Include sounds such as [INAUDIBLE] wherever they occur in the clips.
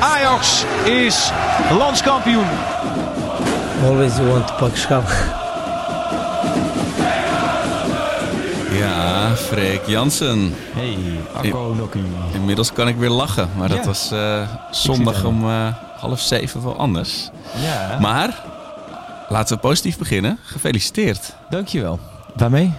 Ajax is landskampioen. Always you want to pak schap. Ja, Freek Jansen. Hey, Akko Nokkie. Inmiddels kan ik weer lachen, maar dat Ja. was eh, zondag om eh, half zeven wel anders. Ja, Maar laten we positief beginnen. Gefeliciteerd. dankjewel. Waarmee?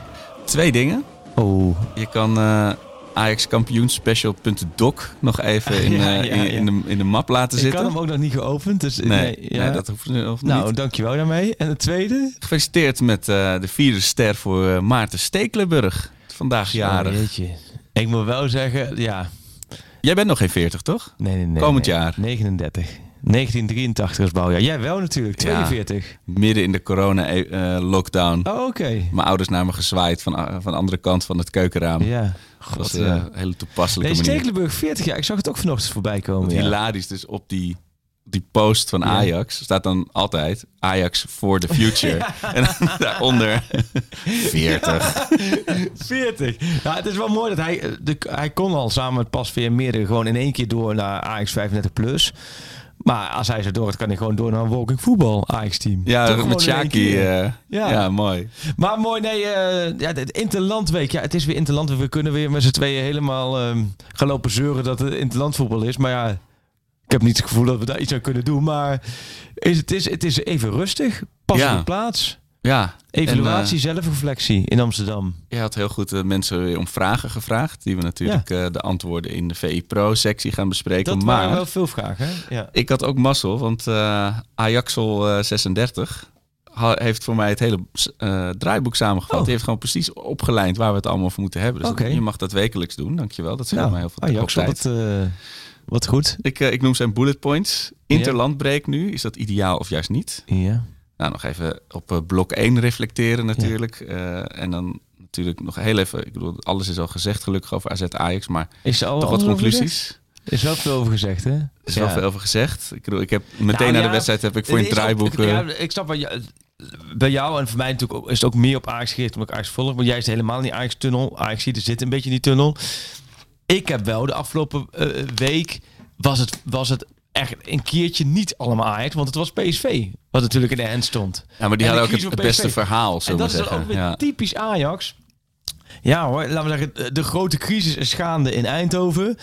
Twee dingen. Oh, Je kan eh Ajax kampioenspecial.doc nog even in, Ja, eh, ja, in, ja. in de, in de map laten ik zitten. kan hem ook nog niet geopend, dus nee, ja. nee, dat hoeft nog Nou, niet. dankjewel daarmee. En het tweede? Gefeliciteerd met eh, de vierde ster voor eh, Maarten Stekelenburg. Vandaag jarig. Jeetje. Ik moet wel zeggen, ja. Jij bent nog geen 40, toch? Nee, nee, nee. Komend nee. jaar. 39. 1983 is bouwjaar. Jij wel natuurlijk, Ja. 42. Midden in de corona-lockdown. Oh, oké. Mijn ouders naar me gezwaaid van, van de andere kant van het keukenraam. Ja. dat was eh, ja. een hele toepasselijke Nee, manier. Stekelenburg 40 jaar. Ik zag het ook vanochtend voorbij komen. Ja. hilarisch, dus op die, die post van Ja. Ajax staat dan altijd Ajax for the future. [LAUGHS] En dan daaronder [LAUGHS] 40. 40. Ja, [LAUGHS] het is wel mooi dat hij... eh, De, hij kon al samen met Pasveer meerdere gewoon in één keer door naar Ajax 35+. Plus. Maar als hij zo door kan hij gewoon door naar een walking voetbal Ajax-team. Ja, Toch met Shaki. eh, Ja. ja. mooi. Maar mooi, nee, eh ja, het Interlandweek. Ja, het is weer Interlandweek. We kunnen weer met z'n tweeën helemaal ehm gaan lopen zeuren dat het Interlandvoetbal is. Maar ja, ik heb niet het gevoel dat we daar iets aan kunnen doen. Maar is, het, is, het is even rustig. Pas Ja. op de plaats. Ja. Evaluatie, zelfreflectie in Amsterdam. Eh, je had heel goed eh, mensen weer om vragen gevraagd. Die we natuurlijk eh, de antwoorden in de VI Pro-sectie gaan bespreken. Dat maar waren wel veel vragen. Hè? Ja. ik had ook mazzel, want eh Ajaxel eh, 36 ha- heeft voor mij het hele eh, draaiboek samengevat. Oh. Die heeft gewoon precies opgelijnd waar we het allemaal voor moeten hebben. Dus Oké. dat- je mag dat wekelijks doen. Dankjewel. Dat scheelt Nou, mij heel veel Ajax, tijd. eh, wat goed. Ik, eh, ik noem zijn bullet points. Interlandbreek nu. Is dat ideaal of juist niet? Ja. Nou, nog even op eh, blok 1 reflecteren natuurlijk. Eh, en dan natuurlijk nog heel even... Ik bedoel, alles is al gezegd gelukkig over AZ Ajax. Maar Is er al toch wat conclusies. Er is wel veel over gezegd, hè? Er is wel veel over gezegd. Ik bedoel, ik heb meteen Nou, na ja, de wedstrijd heb ik voor een ook- draaiboek... ik- eh, ja, ik snap bij jou, bij jou en voor mij natuurlijk ook, is het ook meer op Ajax gericht omdat ik Ajax volg. Maar jij is helemaal in die Ajax-tunnel. Ajax ziet er zit een beetje in die tunnel. Ik heb wel de afgelopen week was het, was het echt een keertje niet allemaal Ajax, want het was PSV. Wat natuurlijk in de hand stond. ja, maar die en hadden ook het, beste verhaal, we dat is zeggen. ook weer Ja. typisch Ajax. Ja hoor, laten we zeggen, de- grote crisis is gaande in Eindhoven.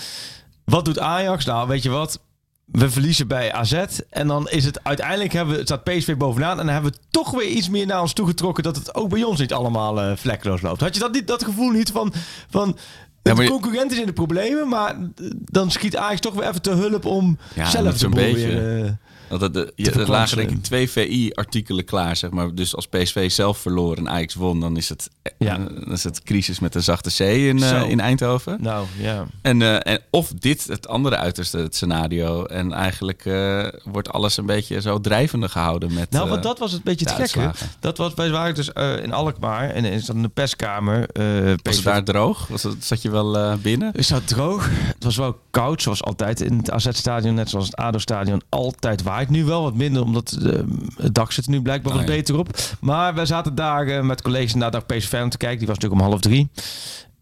Wat doet Ajax? Nou, weet je wat? We verliezen bij AZ. En dan is het uiteindelijk hebben we, staat PSV bovenaan. En dan hebben we toch weer iets meer naar ons toegetrokken. Dat het ook bij ons niet allemaal eh vlekkeloos loopt. Had je dat, niet, dat gevoel niet van. van Ja, de concurrent is in de problemen, maar eh, dan schiet Ajax toch weer even te hulp om Ja, zelf zo'n boel beetje. Eh, Want er- er- je- er lagen denk ik twee VI-artikelen klaar, zeg maar. Dus als PSV zelf verloor en Ajax won, dan is het, eh, Ja. dan is het crisis met een zachte C in, eh, in Eindhoven. nou, ja. En, eh, en of dit het andere uiterste het scenario. En eigenlijk eh, wordt alles een beetje zo drijvende gehouden met. Nou, eh, want dat was het beetje de het gekke. Dat was, wij waren dus eh, in Alkmaar en is dan in de perskamer. eh was het daar droog? Was het, zat je wel eh, binnen? Is dat droog? Het was wel koud, zoals altijd in het AZ-stadion. Net zoals het ADO-stadion altijd waait. Nu wel wat minder, omdat eh, het dak zit er nu blijkbaar wat ja. beter op. Maar we zaten daar eh, met collega's naar dag PSV aan te kijken. Die was natuurlijk om half drie.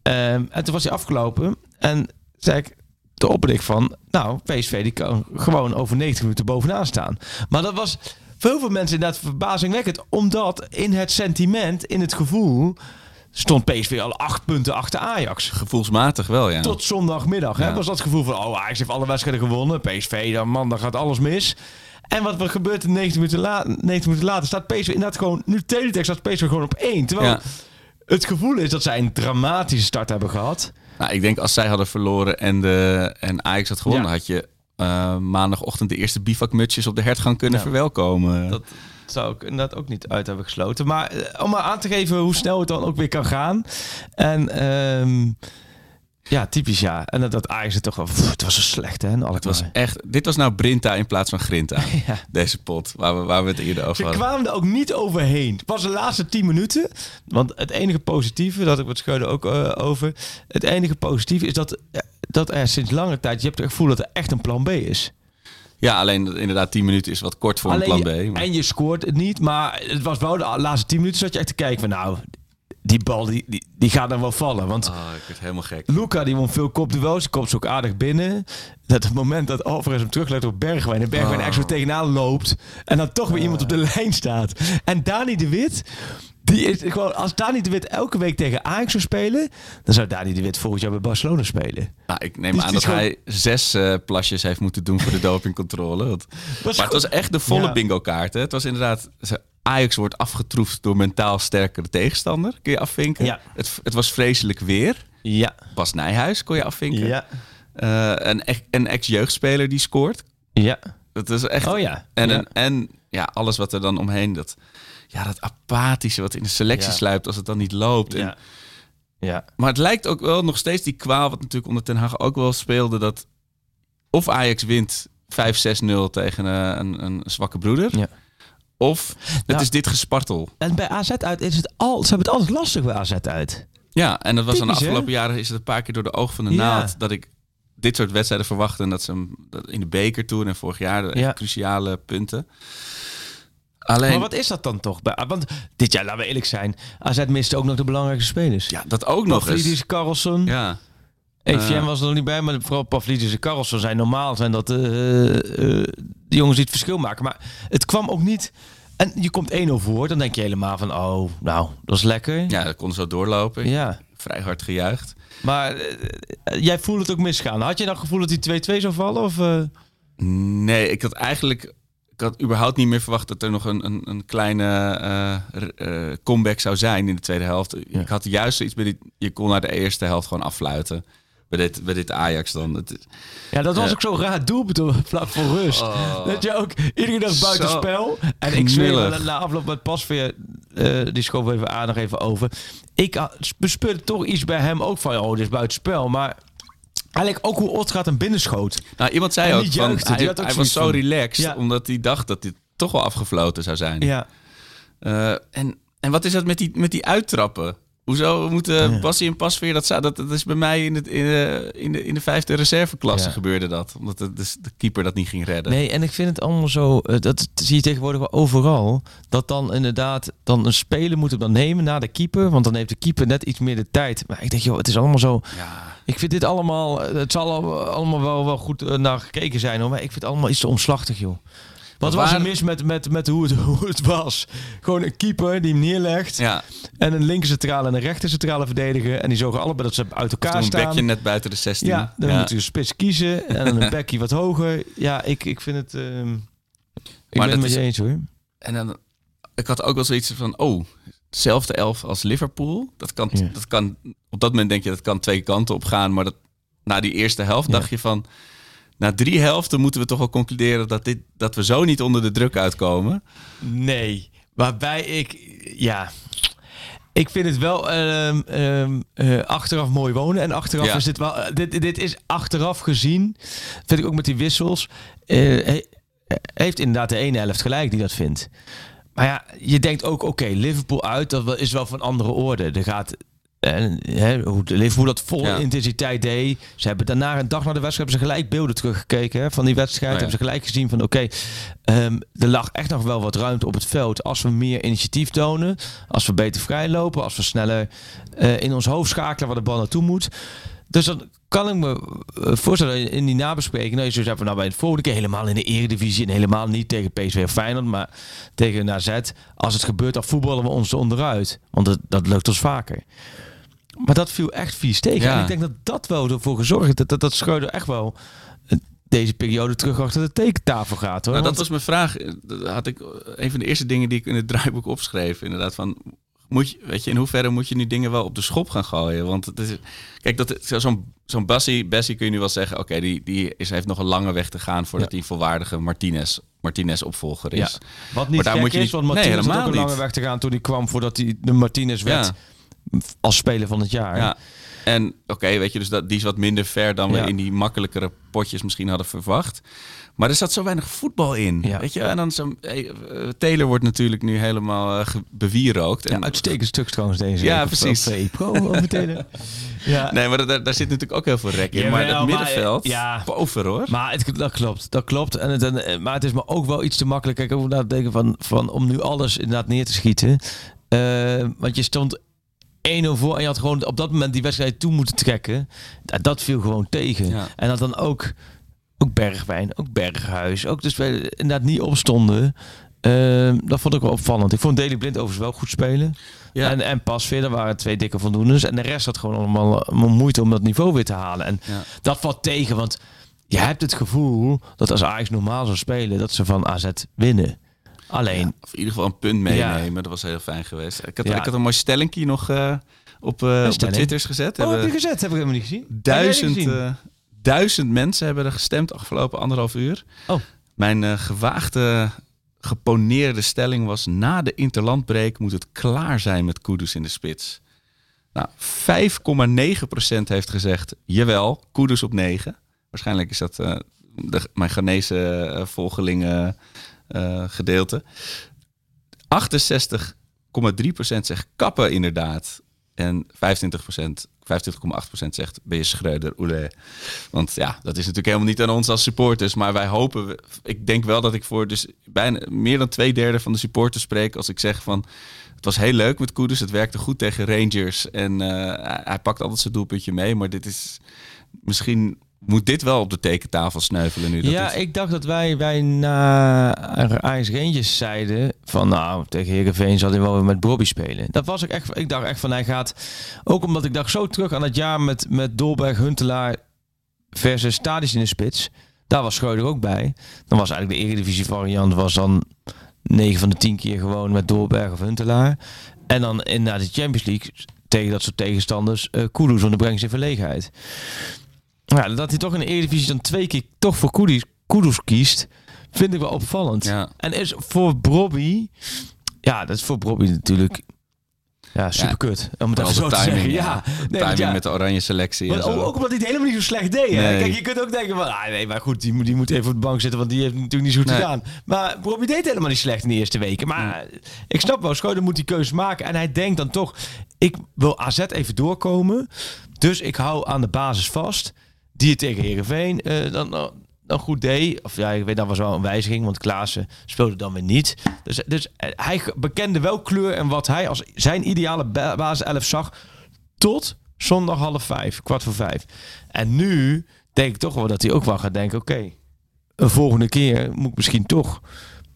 Ehm, en toen was hij afgelopen. En zei ik de opblik van... Nou, PSV die kan gewoon over 90 minuten bovenaan staan. Maar dat was voor heel veel mensen inderdaad verbazingwekkend. Omdat in het sentiment, in het gevoel... stond PSV al acht punten achter Ajax. Gevoelsmatig wel, ja. Tot zondagmiddag hè, Ja. was dat gevoel van... oh, Ajax heeft alle wedstrijden gewonnen. PSV, dan man, dan gaat alles mis. En wat er gebeurt 90 minuten, la 90 minuten later... staat PSV inderdaad gewoon... nu teletext staat PSV gewoon op één. Terwijl Ja. het gevoel is dat zij een dramatische start hebben gehad. Nou, ik denk als zij hadden verloren en, de, en Ajax had gewonnen, Ja. had je eh, maandagochtend de eerste bivakmutsjes op de hertgang kunnen verwelkomen. Dat zou ik inderdaad ook niet uit hebben gesloten. Maar eh, om maar aan te geven hoe snel het dan ook weer kan gaan. En ehm, Ja, typisch ja. En dat, dat Ajax het toch wel... pff, het was zo slecht hè, alle Het was echt, dit was nou Brinta in plaats van Grinta. [LAUGHS] Deze pot, waar we, waar we het eerder over Ze hadden. kwamen er ook niet overheen. Het was de laatste 10 minuten. Want het enige positieve, dat ik wat Scheurde ook eh, over. Het enige positieve is dat, eh, dat er sinds lange tijd, je hebt het gevoel dat er echt een plan B is. Ja, alleen inderdaad 10 minuten is wat kort voor een plan B. Maar... En je scoort het niet, maar het was wel de laatste 10 minuten zat je echt te kijken van nou, die bal die, die, die gaat dan wel vallen. Want Oh, ik werd helemaal gek. Luca die won veel kopduels, komt ze ook aardig binnen. Dat het moment dat Alvarez hem teruglegt op Bergwijn en Bergwijn Oh. echt zo tegenaan loopt en dan toch weer iemand op de lijn staat. En Dani de Wit, die is gewoon als Dani de Wit elke week tegen Ajax zou spelen, dan zou Dani de Wit volgend jaar bij Barcelona spelen. Nou, ik neem Dus aan dat hij zes eh, plasjes heeft moeten doen voor de [LAUGHS] dopingcontrole. Want- maar het was echt de volle Ja. bingo kaart. Hè? Het was inderdaad... Ajax wordt afgetroefd door mentaal sterkere tegenstander. Kun je afvinken. Ja. Het, het was vreselijk weer. Ja, Bas Nijhuis kon je afvinken. ja, Eh, een, een ex-jeugdspeler die scoort. ja. Dat is echt... Oh ja. En, Ja. een, en ja, alles wat er dan omheen... Dat, ja, dat apathische wat in de selectie Ja. sluipt als het dan niet loopt. En- Ja. ja. Maar het lijkt ook wel nog steeds die kwaal, wat natuurlijk onder Ten Hag ook wel speelde, dat of Ajax wint 5-6-0 tegen eh, een, een zwakke broeder, Ja. Of het Nou. is dit gespartel. En bij AZ uit is het al, ze hebben het altijd lastig bij AZ uit. Ja, en dat was dan de Typisch, hè? afgelopen jaren is het een paar keer door de oog van de Ja. naald dat ik dit soort wedstrijden verwachtte en dat ze hem dat in de beker toen en vorig jaar de Ja. cruciale punten. Alleen, Maar wat is dat dan toch? Want dit jaar, laten we eerlijk zijn, AZ miste ook nog de belangrijkste spelers. ja, dat ook nog eens. Carlson. Ja, EVM Eh. was er nog niet bij, maar vooral Pavlidis en Carlson zijn normaal. Zijn dat eh, eh, de jongens die het verschil maken. Maar het kwam ook niet... En je komt 1-0 voor, dan denk je helemaal van... Oh, nou, dat is lekker. ja, dat kon zo doorlopen. Ja. Vrij hard gejuicht. Maar jij voelde het ook misgaan. Had je dan het gevoel dat die 2-2 zou vallen? Of? Nee, ik had eigenlijk. Ik had überhaupt niet meer verwacht dat er nog een, een, een kleine comeback zou zijn in de tweede helft. Ik had juist zoiets bij die. Je kon naar de eerste helft gewoon affluiten. Bij dit, bij dit Ajax dan. Het, Ja, dat was Ja. ook zo raar doelpunt [LAUGHS] voor rust. Dat je ook iedere dag buiten spel. En ik zweer na afloop met Pasveer, eh die schoof even aan nog even over. Ik had- bespeurde toch iets bij hem ook van, oh, dit is buiten spel. Maar eigenlijk ook hoe Otgaard hem binnenschoot. nou, iemand zei ook van, hij, ook was zo van- relaxed Ja. omdat hij dacht dat dit toch wel afgefloten zou zijn. Ja. Eh, en, en wat is dat met die, met die uittrappen? Hoezo moeten Ja. Bassie en Pasveer dat, zou- dat dat is bij mij in, het, in, de, in, de, in de vijfde reserveklasse Ja. gebeurde dat, omdat de, de, de keeper dat niet ging redden. Nee, en ik vind het allemaal zo, eh, dat zie je tegenwoordig wel overal, dat dan inderdaad dan een speler moet hem dan nemen na de keeper, want dan heeft de keeper net iets meer de tijd. Maar ik denk, joh, het is allemaal zo, Ja. ik vind dit allemaal, eh, het zal al- allemaal wel, wel goed eh, naar gekeken zijn hoor, maar ik vind het allemaal iets te omslachtig joh. Wat was er mis met, met, met hoe, het, [LAUGHS] hoe het was? Gewoon een keeper die hem neerlegt Ja, en een linker centrale en een rechter centrale verdediger en die zorgen allebei dat ze uit elkaar toen een staan. bekje net buiten de 16. Ja, dan moet je een spits kiezen en dan een [LAUGHS] bekkie wat hoger. Ja, ik, ik vind het. ehm, ik ben het met je eens hoor. En dan, ik had ook wel zoiets van, oh, hetzelfde elf als Liverpool. Dat kan, Ja. dat kan, op dat moment denk je dat kan twee kanten op gaan. Maar dat, na die eerste helft dacht je van, na drie helften moeten we toch wel concluderen dat, dit, dat we zo niet onder de druk uitkomen. Nee, waarbij ik. Ja. Ik vind het wel ehm, ehm, eh, achteraf mooi wonen. En achteraf Ja. is dit wel. eh, dit, dit is achteraf gezien. Vind ik ook met die wissels. eh, he- heeft inderdaad de ene helft gelijk die dat vindt. Maar ja, je denkt ook, oké, Liverpool uit, dat is wel van andere orde. Er gaat, en, hè, hoe de Liverpool dat vol Ja. intensiteit deed. Ze hebben daarna, een dag na de wedstrijd, hebben ze gelijk beelden teruggekeken hè, van die wedstrijd. Oh ja. Hebben ze gelijk gezien van, oké, ehm, er lag echt nog wel wat ruimte op het veld. Als we meer initiatief tonen, als we beter vrijlopen, als we sneller eh, in ons hoofd schakelen waar de bal naartoe moet. Dus dan kan ik me eh, voorstellen in die nabespreking. Nou, je zou zeggen van nou bij het volgende keer helemaal in de eredivisie en helemaal niet tegen PSV of Feyenoord, maar tegen AZ. Als het gebeurt, dan voetballen we ons onderuit, want dat, dat lukt ons vaker. Maar dat viel echt vies tegen. Ja. En ik denk dat dat wel ervoor gezorgd heeft dat, dat, dat Schreuder echt wel eh, deze periode terug achter de tekentafel gaat. Hoor. Nou, dat Want- was mijn vraag. Dat had ik een van de eerste dingen die ik in het draaiboek opschreef. Inderdaad, van moet je, weet je, in hoeverre moet je nu dingen wel op de schop gaan gooien? Want het is, kijk, dat zo- zo'n zo'n Bassie, Bessie kun je nu wel zeggen, oké, die, die is, heeft nog een lange weg te gaan voordat hij een volwaardige Martinez, Martinez opvolger is. Ja. Wat niet Maar daar moet je is, niet- want Nee, Martinez had ook een lange weg te gaan toen hij kwam voordat hij de Martinez werd Ja. Als speler van het jaar. Ja. En oké, weet je, dus dat, die is wat minder ver dan we Ja. in die makkelijkere potjes misschien hadden verwacht. Maar er zat zo weinig voetbal in. Ja. Weet je, en dan zo, eh, eh, Taylor wordt natuurlijk nu helemaal uh, bewierookt. Ja, En- uitstekend stuk trouwens deze. Ja, precies. VE Pro over [LAUGHS] telen. Ja. Nee, maar daar, daar zit natuurlijk ook heel veel rek in. maar het maar, middenveld, ja. boven hoor. Maar het, dat klopt, dat klopt. En het, en, maar het is me ook wel iets te makkelijk. Kijk, over na te denken van, van om nu alles inderdaad neer te schieten. Eh, want je stond 1-0 voor en je had gewoon op dat moment die wedstrijd toe moeten trekken. Dat, dat viel gewoon tegen. Ja. En dat dan ook, ook Bergwijn, ook Berghuis, ook dus wij inderdaad niet opstonden. Eh, dat vond ik wel opvallend. Ik vond Daley Blind overigens wel goed spelen. Ja. En, en pas verder waren twee dikke voldoendes. En de rest had gewoon allemaal, allemaal moeite om dat niveau weer te halen. En Ja. dat valt tegen, want je hebt het gevoel dat als Ajax normaal zou spelen, dat ze van AZ winnen. Alleen, Of in ieder geval een punt meenemen. Dat was heel fijn geweest. Ik had, Ja. ik had een mooi stellingje nog eh, op, eh, op? Twitters gezet. oh, heb je gezet? Heb ik helemaal niet gezien. duizend, eh, duizend mensen hebben er gestemd afgelopen anderhalf uur. Oh. Mijn gewaagde, geponeerde stelling was... na de interlandbreek moet het klaar zijn met Kudus in de spits. Nou, 5,9% heeft gezegd... jawel, Kudus op 9. Waarschijnlijk is dat de, mijn Ghanese volgelingen gedeelte. 68,3% zegt kappen inderdaad. En 25%, 25,8% zegt ben je schreuder, oele. Want ja, dat is natuurlijk helemaal niet aan ons als supporters. Maar wij hopen, ik denk wel dat ik voor dus bijna meer dan twee derde van de supporters spreek. Als ik zeg van, het was heel leuk met Koeders. Het werkte goed tegen Rangers. En eh, hij pakt altijd zijn doelpuntje mee. Maar dit is, misschien moet dit wel op de tekentafel sneuvelen nu. Dat Ja, ik dacht dat wij, wij na Ajax Rangers zeiden van nou, tegen Heerenveen zal hij wel weer met Bobby spelen. Dat was ik echt, ik dacht echt van hij gaat, ook omdat ik dacht zo terug aan het jaar met, met Dolberg, Huntelaar versus Stadis in de spits. Daar was Schreuder ook bij. Dan was eigenlijk de Eredivisie variant was dan 9 van de 10 keer gewoon met Dolberg of Huntelaar. En dan in naar de Champions League tegen dat soort tegenstanders uh, Kudus, want dan brengt in verlegenheid. Ja, dat hij toch in de Eredivisie dan twee keer toch voor Kudus, Kudus kiest, vind ik wel opvallend. Ja. En is voor Bobby, ja, dat is voor Bobby natuurlijk ja, super kut. Om het even zo de te timing, zeggen. ja. Ja, De nee, timing ja, met de oranje selectie en zo. ook, omdat hij het helemaal niet zo slecht deed. Hè? Nee. Kijk, je kunt ook denken van, ah, nee, maar goed, die moet, die moet even op de bank zitten, want die heeft natuurlijk niet zo goed Nee. gedaan. Maar Bobby deed helemaal niet slecht in de eerste weken. Maar ik snap wel, Schreuder moet die keuze maken. En hij denkt dan toch, ik wil AZ even doorkomen. Dus ik hou aan de basis vast. Die het tegen Heerenveen eh, dan, dan, goed deed. Of ja, ik weet, dat was wel een wijziging, want Klaassen speelde dan weer niet. Dus, dus eh, hij bekende wel kleur en wat hij als zijn ideale ba- basis 11 zag. Tot zondag half vijf, kwart voor vijf. En nu denk ik toch wel dat hij ook wel gaat denken: oké, een volgende keer moet ik misschien toch.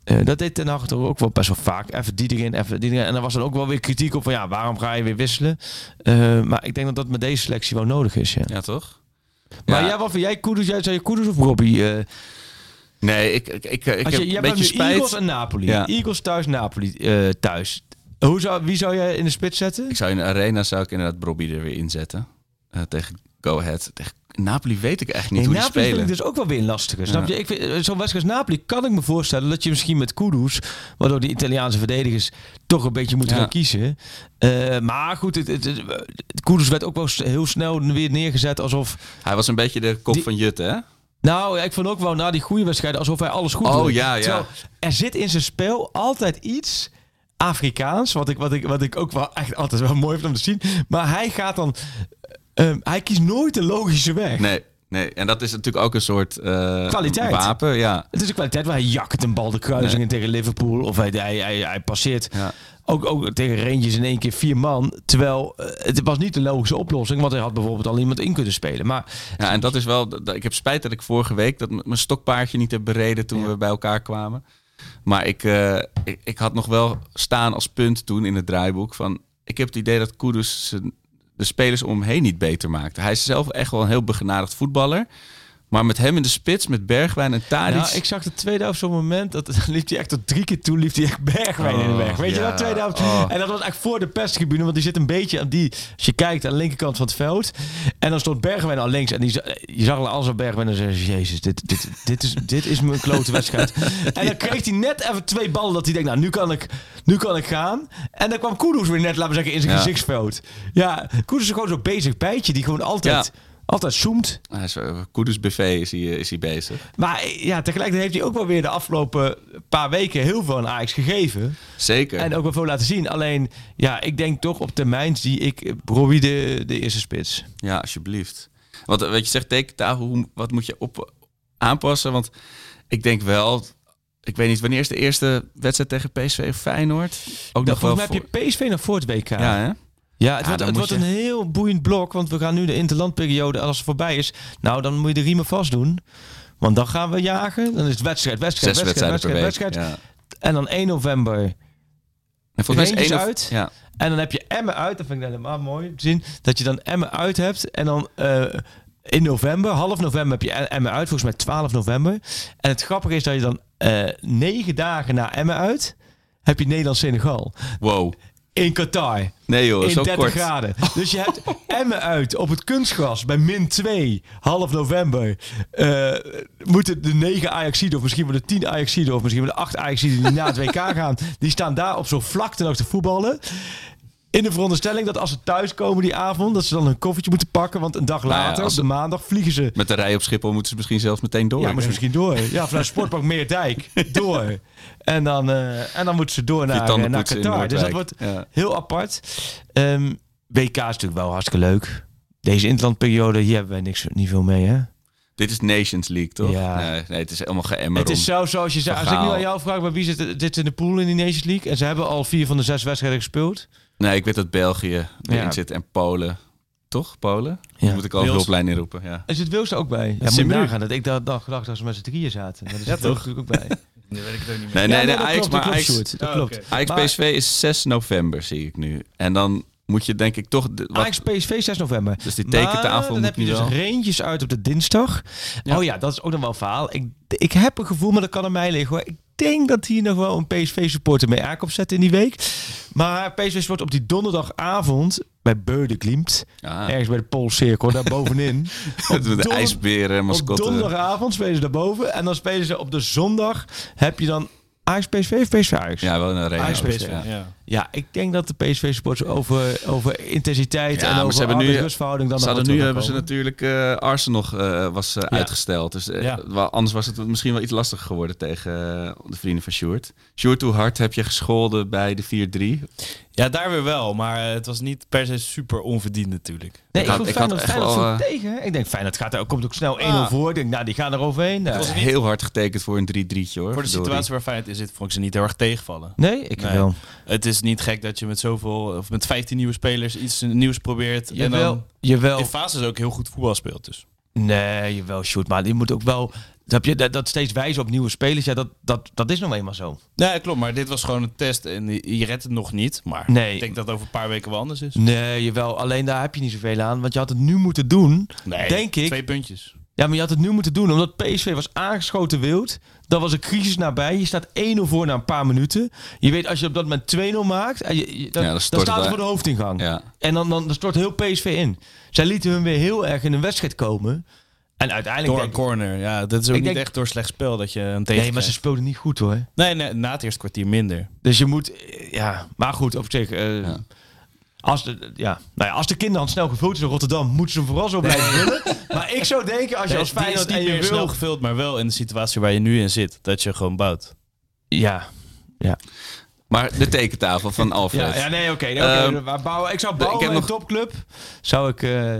eh, dat deed Ten Hag ook wel best wel vaak. Even die erin, even die. En dan was er ook wel weer kritiek op van ja, waarom ga je weer wisselen? Maar ik denk dat dat met deze selectie wel nodig is. Ja. Ja, toch? Maar jij, wat vind jij Koeders? Jij zei Koeders of Robbie? eh, Nee, ik, ik, ik, heb een beetje nu Eagles spijt. en Napoli. Eagles thuis, Napoli eh, thuis. Hoe zou, wie zou jij in de spits zetten? Ik zou in de arena zou ik inderdaad Bobby er weer inzetten. Eh, tegen Go Ahead. Tegen Napoli weet ik echt niet Nee, hoe die Napoli vind spelen. ik dus ook wel weer een lastige. Snap je? Ik vind, eh, zo'n wedstrijd als Napoli kan ik me voorstellen dat je misschien met Kudus, waardoor die Italiaanse verdedigers toch een beetje moeten Ja. gaan kiezen. Eh, maar goed, het, het, Kudus werd ook wel heel snel weer neergezet alsof. Hij was een beetje de kop Die- van Jutte, hè? Nou, ik vond ook wel na die goede wedstrijden alsof hij alles goed Oh, ja, ja. Terwijl er zit in zijn spel altijd iets Afrikaans, wat ik, wat ik, wat ik ook wel echt altijd wel mooi vind om te zien. Maar hij gaat dan, eh, hij kiest nooit de logische weg. Nee, nee. En dat is natuurlijk ook een soort eh, Kwaliteit. wapen. Ja. Het is een kwaliteit waar hij jakkert een bal de kruisingen tegen Liverpool. Of hij, hij, hij, hij passeert Ja. ook, ook tegen Rangers in één keer vier man. Terwijl eh, het was niet de logische oplossing. Want hij had bijvoorbeeld al iemand in kunnen spelen. Maar ja, en dat is wel... dat- Ik heb spijt dat ik vorige week dat mijn stokpaardje niet heb bereden toen Ja. we bij elkaar kwamen. Maar ik, eh, ik, ik had nog wel staan als punt toen in het draaiboek van... Ik heb het idee dat Kudus zijn- de spelers om hem heen niet beter maakt. Hij is zelf echt wel een heel begenadigd voetballer. Maar met hem in de spits, met Bergwijn en Tadic. Nou, ik zag de tweede helft zo'n moment, dat [LAUGHS] liep hij echt tot drie keer toe, liep hij echt Bergwijn in de weg. Weet je ja. dat, tweede helft? Oh. En dat was echt voor de perstribune, want die zit een beetje aan die, als je kijkt aan de linkerkant van het veld. En dan stond Bergwijn al links en die, je zag al als Bergwijn en dan zei ze, jezus, dit, dit, dit, is, dit is mijn klote wedstrijd. [LAUGHS] en dan kreeg hij net even twee ballen dat hij denkt, nou, nu kan ik, nu kan ik gaan. En dan kwam Kudus weer net, laten we zeggen, in zijn Ja. gezichtsveld. Ja, Kudus is gewoon zo'n bezig bijtje die gewoon altijd, altijd zoomt. Hij is, eh, BV is hij, eh, is hij bezig. Maar ja, tegelijkertijd heeft hij ook wel weer de afgelopen paar weken heel veel aan Ajax gegeven. Zeker. En ook wel veel laten zien. Alleen, ja, ik denk toch op termijn zie ik Robbie de, de eerste spits. Ja, alsjeblieft. Want eh, wat je zegt, tekentafel, hoe, wat moet je op aanpassen? Want ik denk wel, ik weet niet, wanneer is de eerste wedstrijd tegen PSV of Feyenoord? Ook Nou, nog wel volgens mij heb je PSV nog voor het WK. Ja, hè? Ja, het Ja, wordt, dan het moet wordt je- een heel boeiend blok. Want we gaan nu de interlandperiode, als het voorbij is. Nou, dan moet je de riemen vast doen. Want dan gaan we jagen. Dan is het wedstrijd, wedstrijd, Zes wedstrijd, wedstrijd, wedstrijd. Ja. En dan 1 november. En volgens mij is of- uit. Ja. En dan heb je Emmen uit. Dat vind ik helemaal mooi te zien. Dat je dan Emmen uit hebt. En dan eh, in november, half november heb je Emmen uit. Volgens mij 12 november. En het grappige is dat je dan eh, negen dagen na Emmen uit... heb je Nederland-Senegal. Wow. In Qatar. Nee joh, in zo 30 kort. graden. Dus je hebt [LAUGHS] Emmen uit op het kunstgras bij min 2, half november. Eh, moeten de 9 Ajaxiden of misschien wel de 10 Ajaxiden of misschien wel de 8 Ajaxiden die na het WK gaan, die staan daar op zo'n vlakte nog te voetballen. In de veronderstelling dat als ze thuiskomen die avond, dat ze dan een koffietje moeten pakken. Want een dag Nou later, op de maandag, vliegen ze Met de rij op Schiphol moeten ze misschien zelfs meteen door. ja, maar ze misschien door. Ja, vanuit Sportpark Meerdijk [LAUGHS] door. En dan, eh, en dan moeten ze door naar, eh, naar Qatar. Dus dat wordt Ja. heel apart. Ehm, WK is natuurlijk wel hartstikke leuk. Deze interlandperiode, hier hebben wij niks, niet veel mee, hè? Dit is Nations League, toch? Ja. Nee, nee, het is helemaal geëmmer Het is zo zoals je zei. Als ik nu aan jou vraag, maar wie zit, zit in de pool in die Nations League? En ze hebben al vier van de zes wedstrijden gespeeld. Nee, ik weet dat België erin Ja. zit en Polen. Toch? Polen? Ja. Moet ik al hulplijn inroepen. Ja. En zit Wils er ook bij? Ja, moet nagaan dat ik dat dag gedacht dat ze met z'n drieën zaten. Maar dat is Ja, er toch? natuurlijk ook bij. [LAUGHS] Nu weet ik het ook niet meer. Nee, nee, Ja, nee, Ajax, maar Ajax, dat klopt. Ajax PSV is 6 november, zie ik nu. En dan moet je denk ik toch... de- wat- Ajax PSV 6 november. Dus die tekentafel dan heb je dus. Reentjes uit op de dinsdag. Ja. Oh ja, dat is ook nog wel een verhaal. Ik, ik heb een gevoel, maar dat kan aan mij liggen hoor. Ik denk dat hier nog wel een PSV-supporter mee aankomt zetten in die week. Maar PSV wordt op die donderdagavond bij Beudeklimt. Ja, Ergens bij de Poolcirkel, daar bovenin. [LAUGHS] met de ijsberen, op mascotten. donderdagavond spelen ze daarboven. En dan spelen ze op de zondag. Heb je dan Ajax PSV of PSV Ajax? Ja, wel een arena. Ajax ook, PSV. ja. Ja. Ja, ik denk dat de PSV-supporters over, over intensiteit Ja, en maar over ze hebben nu- rustverhouding dan Ze hadden nu hebben ze natuurlijk eh, Arsenal eh, was eh, uitgesteld. Dus eh, Ja. wel- anders was het misschien wel iets lastiger geworden tegen de vrienden van Sjoerd. Sjoerd, hoe hard heb je gescholden bij de 4-3? ja, daar weer wel. Maar eh, het was niet per se super onverdiend natuurlijk. Nee, Ik ik, had- vond ik had Feyenoord, echt wel, tegen. Ik denk Feyenoord gaat er, komt ook snel 1-0 Ah. voor. Ik denk, nou, die gaan er overheen. Nou, was was niet- heel hard getekend voor een 3-3'tje hoor. Voor de situatie waar Feyenoord in zit, vond ik ze niet heel erg tegenvallen. nee, ik Nee. wel. Het is niet gek dat je met zoveel, of met 15 nieuwe spelers iets nieuws probeert. En Jawel, dan jawel. in fases ook heel goed voetbal speelt. Dus. Nee, jawel, shoot. Maar die moet ook wel... Heb je dat, dat steeds wijzen op nieuwe spelers? Ja, dat, dat, dat is nog eenmaal zo. Nee, klopt. Maar dit was gewoon een test en je je redt het nog niet. Maar Nee. ik denk dat het over een paar weken wel anders is. Nee, jawel. Alleen daar heb je niet zoveel aan. Want je had het nu moeten doen. Nee, denk ik. Twee puntjes. Ja, maar je had het nu moeten doen. Omdat PSV was aangeschoten wild. Dan was een crisis nabij. Je staat 1-0 voor na een paar minuten. Je weet, als je op dat moment 2-0 maakt... en Je, je- dan, Ja, dan staat het er voor de hoofdingang. Ja. En dan, dan, dan stort heel PSV in. Zij lieten hun weer heel erg in een wedstrijd komen. En uiteindelijk... Door een corner. Ja, dat is ook niet denk- echt door slecht spel dat je hem tegen Nee, maar ze speelden niet goed hoor. Nee, nee, na het eerste kwartier minder. Dus je moet... eh, Ja, maar goed, op zich... eh, Ja. Als de, ja, nou ja, als de kinderhand snel gevuld is in Rotterdam, moeten ze hem vooral zo blijven willen. Maar ik zou denken, als je Nee, als die is Feyenoord niet en je meer wil... snel gevuld, maar wel in de situatie waar je nu in zit. Dat je gewoon bouwt. Ja, Maar de tekentafel van Alfred. Ja, ja nee, oké. oké. Ehm, bouwen, ik zou bouwen ik heb een nog- topclub. Zou ik... eh,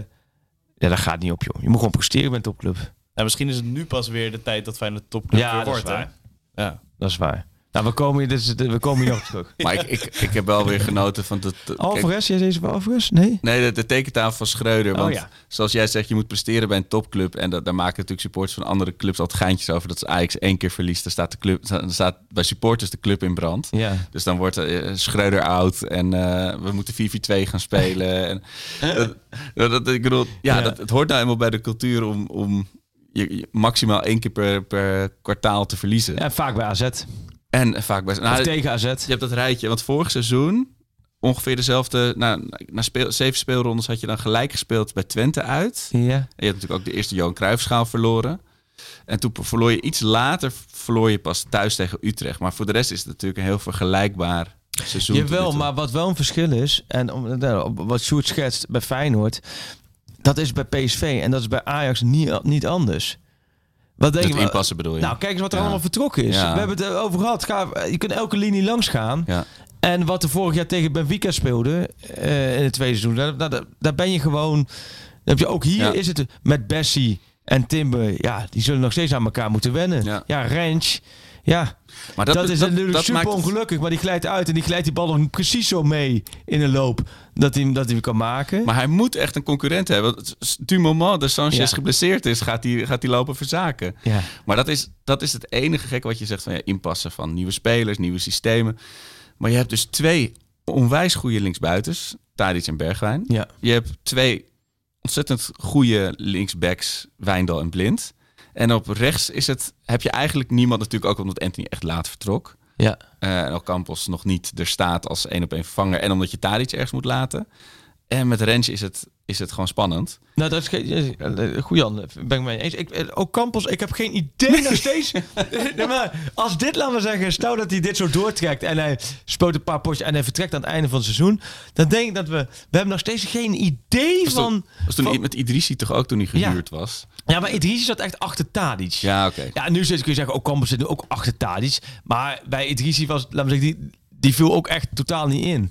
ja, dat gaat niet op, joh. Je moet gewoon presteren bij een topclub. En misschien is het nu pas weer de tijd dat Feyenoord topclub Ja, weer dat is wordt. hè? waar. Ja. Dat is waar. Nou, we komen hier, is, we komen hier nog terug. [LAUGHS] Maar ik, ik, ik heb wel weer genoten van... De, Alvarez, jij zei ze bij Alvarez? Nee? Nee, de, de tekentafel van Schreuder. Oh, Want ja. zoals jij zegt, je moet presteren bij een topclub. En dat, daar maken natuurlijk supporters van andere clubs altijd geintjes over. Dat als Ajax één keer verliest, dan staat, de club, dan staat bij supporters de club in brand. Ja. Dus dan wordt eh, Schreuder oud en eh, we moeten 4-4-2 gaan spelen. [LAUGHS] en, dat, dat, ik bedoel, ja, Ja. Dat, het hoort nou eenmaal bij de cultuur om, om je, je maximaal één keer per, per kwartaal te verliezen. Ja, vaak bij AZ. En vaak best. Nou, tegen AZ. je hebt dat rijtje, want vorig seizoen ongeveer dezelfde. Nou, na speel, zeven speelrondes had je dan gelijk gespeeld bij Twente uit. Ja. En je hebt natuurlijk ook de eerste Johan Cruijffschaal verloren. En toen verloor je iets later, verloor je pas thuis tegen Utrecht. Maar voor de rest is het natuurlijk een heel vergelijkbaar seizoen. Jawel, maar wat wel een verschil is, en om, nou, wat Sjoerd schetst bij Feyenoord, dat is bij PSV en dat is bij Ajax niet, niet anders. Wat denk je? inpassen bedoel je? Nou, kijk eens wat er allemaal vertrokken is. We hebben het erover gehad. Ga, je kunt elke linie langs gaan. Ja. En wat er vorig jaar tegen Benfica speelde eh, in het tweede seizoen, daar, daar, daar ben je gewoon. Heb je ook hier is het met Bessie en Timber. Ja, die zullen nog steeds aan elkaar moeten wennen. Ja. Rens. Ja, Maar dat, is natuurlijk dat super maakt het- ongelukkig. Maar die glijdt uit en die glijdt die bal nog precies zo mee in een loop dat hij, hem- dat hij hem kan maken. Maar hij moet echt een concurrent hebben. Want Du moment dat Sanchez Ja. geblesseerd is, gaat hij, gaat lopen verzaken. ja. Maar dat is, dat is het enige gek wat je zegt van ja, inpassen van nieuwe spelers, nieuwe systemen. Maar je hebt dus twee onwijs goede linksbuitens, Tadic en Bergwijn. Ja. Je hebt twee ontzettend goede linksbacks, Wijndal en Blind. En op rechts is het, heb je eigenlijk niemand natuurlijk ook omdat Anthony echt laat vertrok. Ja. Eh, en Campos nog niet er staat als één op één vervanger. En omdat je Tadic ergens moet laten. En met Rens is het, is het gewoon spannend. Nou, dat is eh, Goeie Jan, ben ik mee eens. Ik, eh, ook Campos, ik heb geen idee [LAUGHS] nog steeds. nee, maar als dit, laten we zeggen, stel dat hij dit zo doortrekt en hij spoot een paar potjes en hij vertrekt aan het einde van het seizoen, dan denk ik dat we. We hebben nog steeds geen idee Was van. toen, was toen van- met Idrissi toch ook toen hij Ja. gehuurd was? Ja, maar Idrissi zat echt achter Tadic. Ja, oké. Ja, nu kun je zeggen, ook Campos zit nu ook achter Tadic. Maar bij Idrissi was, laten we zeggen, die, die viel ook echt totaal niet in.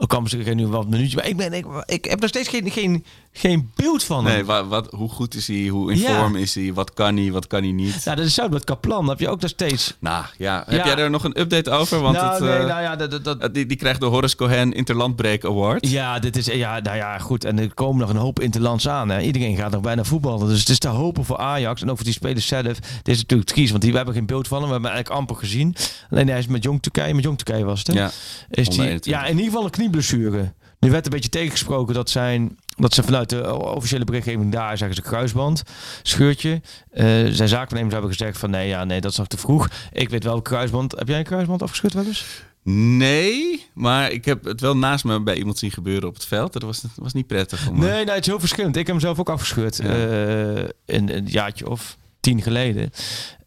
Ook Campos ik nu wat minuutjes, maar ik, ben, ik, ik heb nog steeds geen, geen, geen beeld van hem. Nee, wat, wat, hoe goed is hij? Hoe in Ja. vorm is hij? Wat kan hij? Wat kan hij niet? Nou, dat is zo met Kaplan. Dat heb je ook nog steeds. Nou ja, heb Ja. jij er nog een update over? Want nou, het, nee, eh, nou ja, dat, dat, dat- die, die krijgt de Horace Cohen Interlandbreak Award. ja, dit is, ja, nou ja, goed. En er komen nog een hoop interlands aan. Hè. Iedereen gaat nog bijna voetballen. Dus het is te hopen voor Ajax en ook voor die spelers zelf. Dit is natuurlijk triest, want die, we hebben geen beeld van hem. We hebben hem eigenlijk amper gezien. Alleen hij is met Jong Turkije. Met Jong Turkije was het, hè? Ja. Is die, 21. ja, in ieder geval een knieblessure. Nu werd een beetje tegengesproken dat, zijn, dat ze vanuit de officiële berichtgeving daar zeggen ze kruisband, scheurtje. Eh, zijn zaakvernemers hebben gezegd van nee, ja, nee, dat is nog te vroeg. Ik weet wel kruisband. Heb jij een kruisband afgescheurd wel eens? Nee, maar ik heb het wel naast me bij iemand zien gebeuren op het veld. Dat was, dat was niet prettig. Nee, nee, het is heel verschillend. Ik heb hem zelf ook afgescheurd. Ja. eh, in een jaartje of tien geleden.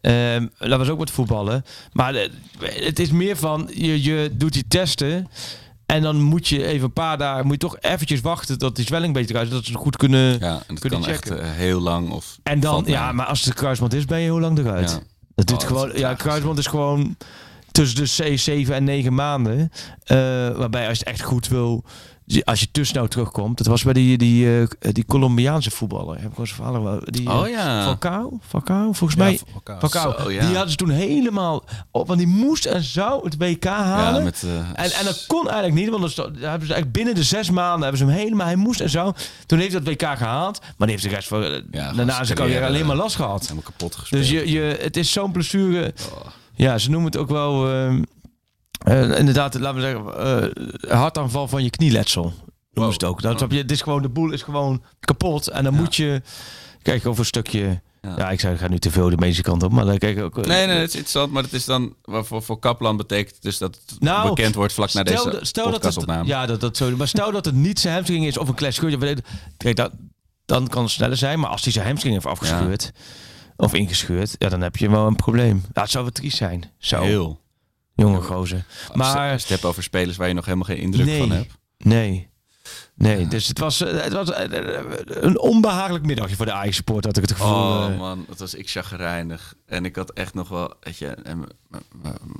Ehm dat was ook met voetballen. Maar eh, het is meer van, je, je doet die testen... En dan moet je even een paar dagen, moet je toch eventjes wachten tot die zwelling een beetje eruit is, dat ze het goed kunnen. Ja, en dat Kunnen kan echt eh, heel lang. Of En dan, valt ja, maar als het een kruisband is, ben je heel lang eruit. Ja. Dat Oh, doet dat gewoon, is ja, tragisch. kruisband is gewoon tussen de C, 7 en 9 maanden. Eh, waarbij als je het echt goed wil, als je te snel terugkomt. Dat was bij die, die, eh, die Colombiaanse voetballer. Heb ik wel eens verhalen. wel- Die, eh, Oh ja. Falcao? Falcao, volgens mij. Falcao. Zo, ja. Die hadden ze toen helemaal op, want die moest en zou het WK halen. Met, eh, En, en dat kon eigenlijk niet, want daar hebben ze eigenlijk binnen de zes maanden hebben ze hem helemaal, hij moest en zo. Toen heeft hij dat WK gehaald, maar die heeft de rest van, eh, daarna zijn carrière, alleen maar last gehad. helemaal kapot gespeeld. Dus je, je, het is zo'n blessure. Oh. Ja, ze noemen het ook wel, ehm, eh, inderdaad, laten we zeggen, eh hartaanval van je knieletsel. Ze het ook. Dat, je, het is gewoon, de boel is gewoon kapot. En dan Ja. moet je, kijk, over een stukje... Ja. Ja. ik zei, ik ga nu te veel de medische kant op, maar dan kijk ik ook... eh, Nee, nee, het is interessant, maar het is dan wat voor, voor Kaplan betekent dus dat het Nou, bekend wordt vlak na deze dat- stel dat het, podcastopname. ja, dat, dat zo. Maar stel dat het niet zijn hamstring is of een klein scheurtje. Kijk, dat, dan kan het sneller zijn. Maar als hij zijn hamstring heeft afgescheurd of ingescheurd, ja, dan heb je wel een probleem. Het zou wat triest zijn. Zo, Heel. Jonge gozer. Als Maar je het hebt over spelers waar je nog helemaal geen indruk Nee. van hebt. nee. Nee, dus het was, eh, het was eh, eh, een onbehagelijk middagje voor de Ajax support, had ik het gevoel. Oh man, dat was ik chagrijnig. En ik had echt nog wel, weet je, en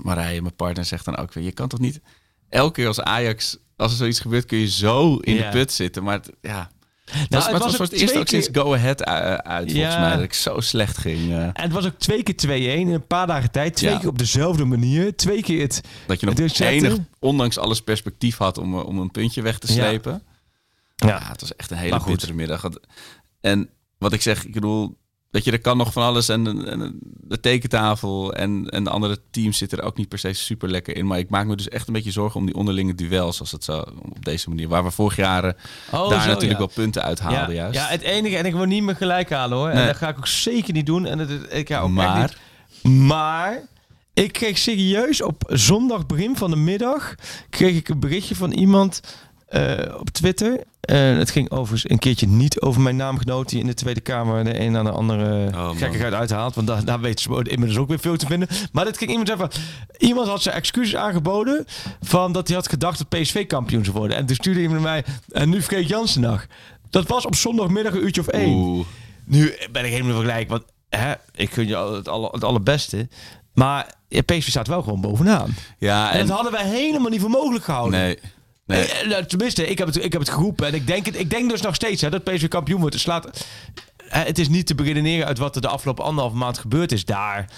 Marije, mijn partner, zegt dan ook weer, je kan toch niet elke keer als Ajax, als er zoiets gebeurt, kun je zo in Ja. de put zitten. Maar het, ja, Nou, het was, het voor het eerst twee ook sinds Go Ahead eh, uit, volgens mij, dat ik zo slecht ging. eh, En het was ook twee keer 2-1 in een paar dagen tijd. Twee Ja. keer op dezelfde manier. Twee keer het... dat je nog enig, ondanks alles perspectief had om, eh, om een puntje weg te slepen. Ja. Ja, het was echt een hele Maar goed. bittere middag. En wat ik zeg, ik bedoel, weet je, er kan nog van alles. En, en de tekentafel en, en de andere teams zitten er ook niet per se super lekker in. Maar ik maak me dus echt een beetje zorgen om die onderlinge duels. Als het zo op deze manier. Waar we vorig jaren Oh, daar zo, natuurlijk ja. wel punten uit haalden ja, juist. ja, het enige, en ik wil niet meer gelijk halen hoor. En dat ga ik ook zeker niet doen. En het, ik ga ook maar niet- Maar ik kreeg serieus op zondag begin van de middag kreeg ik een berichtje van iemand eh, op Twitter. En het ging overigens een keertje niet over mijn naamgenoot die in de Tweede Kamer de een aan de andere Oh, gekkigheid uithaalt. Want daar, daar weten ze inmiddels ook weer veel te vinden. Maar dit ging iemand zeggen van, iemand had zijn excuses aangeboden van dat hij had gedacht dat PSV kampioen zou worden. En toen stuurde iemand mij, en nu vergeet Jansen nog. Dat was op zondagmiddag een uurtje of één. Oeh. Nu ben ik helemaal vergelijk, want hè, ik gun je al- het, alle, het allerbeste. Maar PSV staat wel gewoon bovenaan. Ja, En, en, dat hadden wij helemaal niet voor mogelijk gehouden. nee. Nee. Eh, nou, tenminste, ik heb, het, ik heb het geroepen. En ik denk, het, ik denk dus nog steeds hè, dat PSV kampioen wordt. Het, slaat, eh, het is niet te beredeneren uit wat er de afgelopen anderhalve maand gebeurd is daar.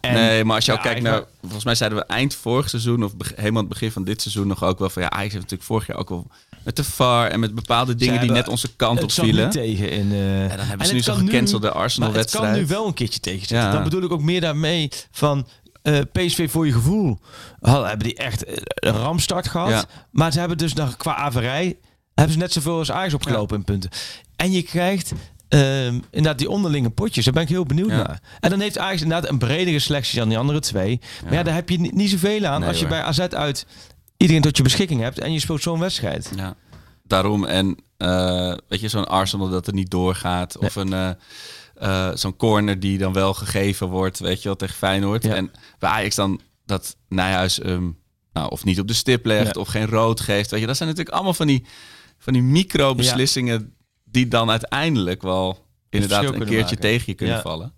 En, nee, maar als je ja, kijkt naar... wou- Volgens mij zeiden we eind vorig seizoen... of helemaal het begin van dit seizoen nog ook wel van... Ja, Ajax heeft natuurlijk vorig jaar ook wel met de VAR... en met bepaalde dingen die net onze kant op vielen. tegen. In, eh, En dan hebben en ze nu zo'n gecancelde Maar het Arsenal-wedstrijd. kan nu wel een keertje tegenzitten. Ja. Dan bedoel ik ook meer daarmee van... eh, PSV voor je gevoel hadden, hebben die echt eh, een ramstart gehad. Ja. Maar ze hebben dus nog qua averij... hebben ze net zoveel als Ajax opgelopen in punten. En je krijgt ehm, inderdaad die onderlinge potjes. Daar ben ik heel benieuwd Ja. naar. En dan heeft Ajax inderdaad een bredere selectie dan die andere twee. Maar ja, daar heb je niet, niet zoveel aan Nee, als je hoor. bij AZ uit iedereen tot je beschikking hebt en je speelt zo'n wedstrijd. Ja, daarom. En eh, weet je, zo'n Arsenal dat er niet doorgaat. Of een eh, zo'n corner die dan wel gegeven wordt, weet je wel, tegen Feyenoord. Ja. En bij Ajax dan dat Nijhuis nou, of niet op de stip legt Ja. of geen rood geeft. Weet je, dat zijn natuurlijk allemaal van die, van die micro-beslissingen die dan uiteindelijk wel inderdaad een keertje maken. tegen je kunnen vallen.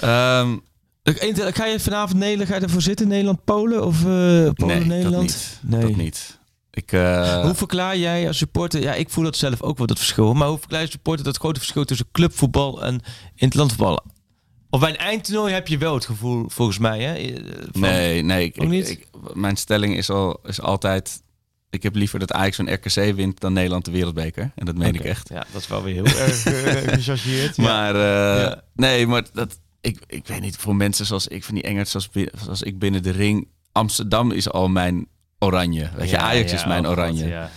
Ehm, Ik- Ga je vanavond Nederland, ga je ervoor zitten? Nederland-Polen of eh Polen-Nederland? nee, dat niet. Nee. Dat niet. Ik, eh, Hoe verklaar jij als supporter, ja ik voel dat zelf ook wel dat verschil, maar hoe verklaar je supporter dat grote verschil tussen clubvoetbal en interlandvoetbal? Of bij een eindtoernooi heb je wel het gevoel, volgens mij, hè? eh, van- Nee, nee. Ik, mijn stelling is, al, is altijd... Ik heb liever dat Ajax een RKC wint dan Nederland de wereldbeker. En dat meen ik echt. Ja, dat is wel weer heel erg uh, [LAUGHS] gechargeerd. Maar eh, Ja. nee, maar dat, ik, ik weet niet, voor mensen zoals ik, van die Engels zoals, zoals ik binnen de ring... Amsterdam is al mijn oranje. Weet je, Ja, Ajax ja, is mijn oh, God, oranje. ja.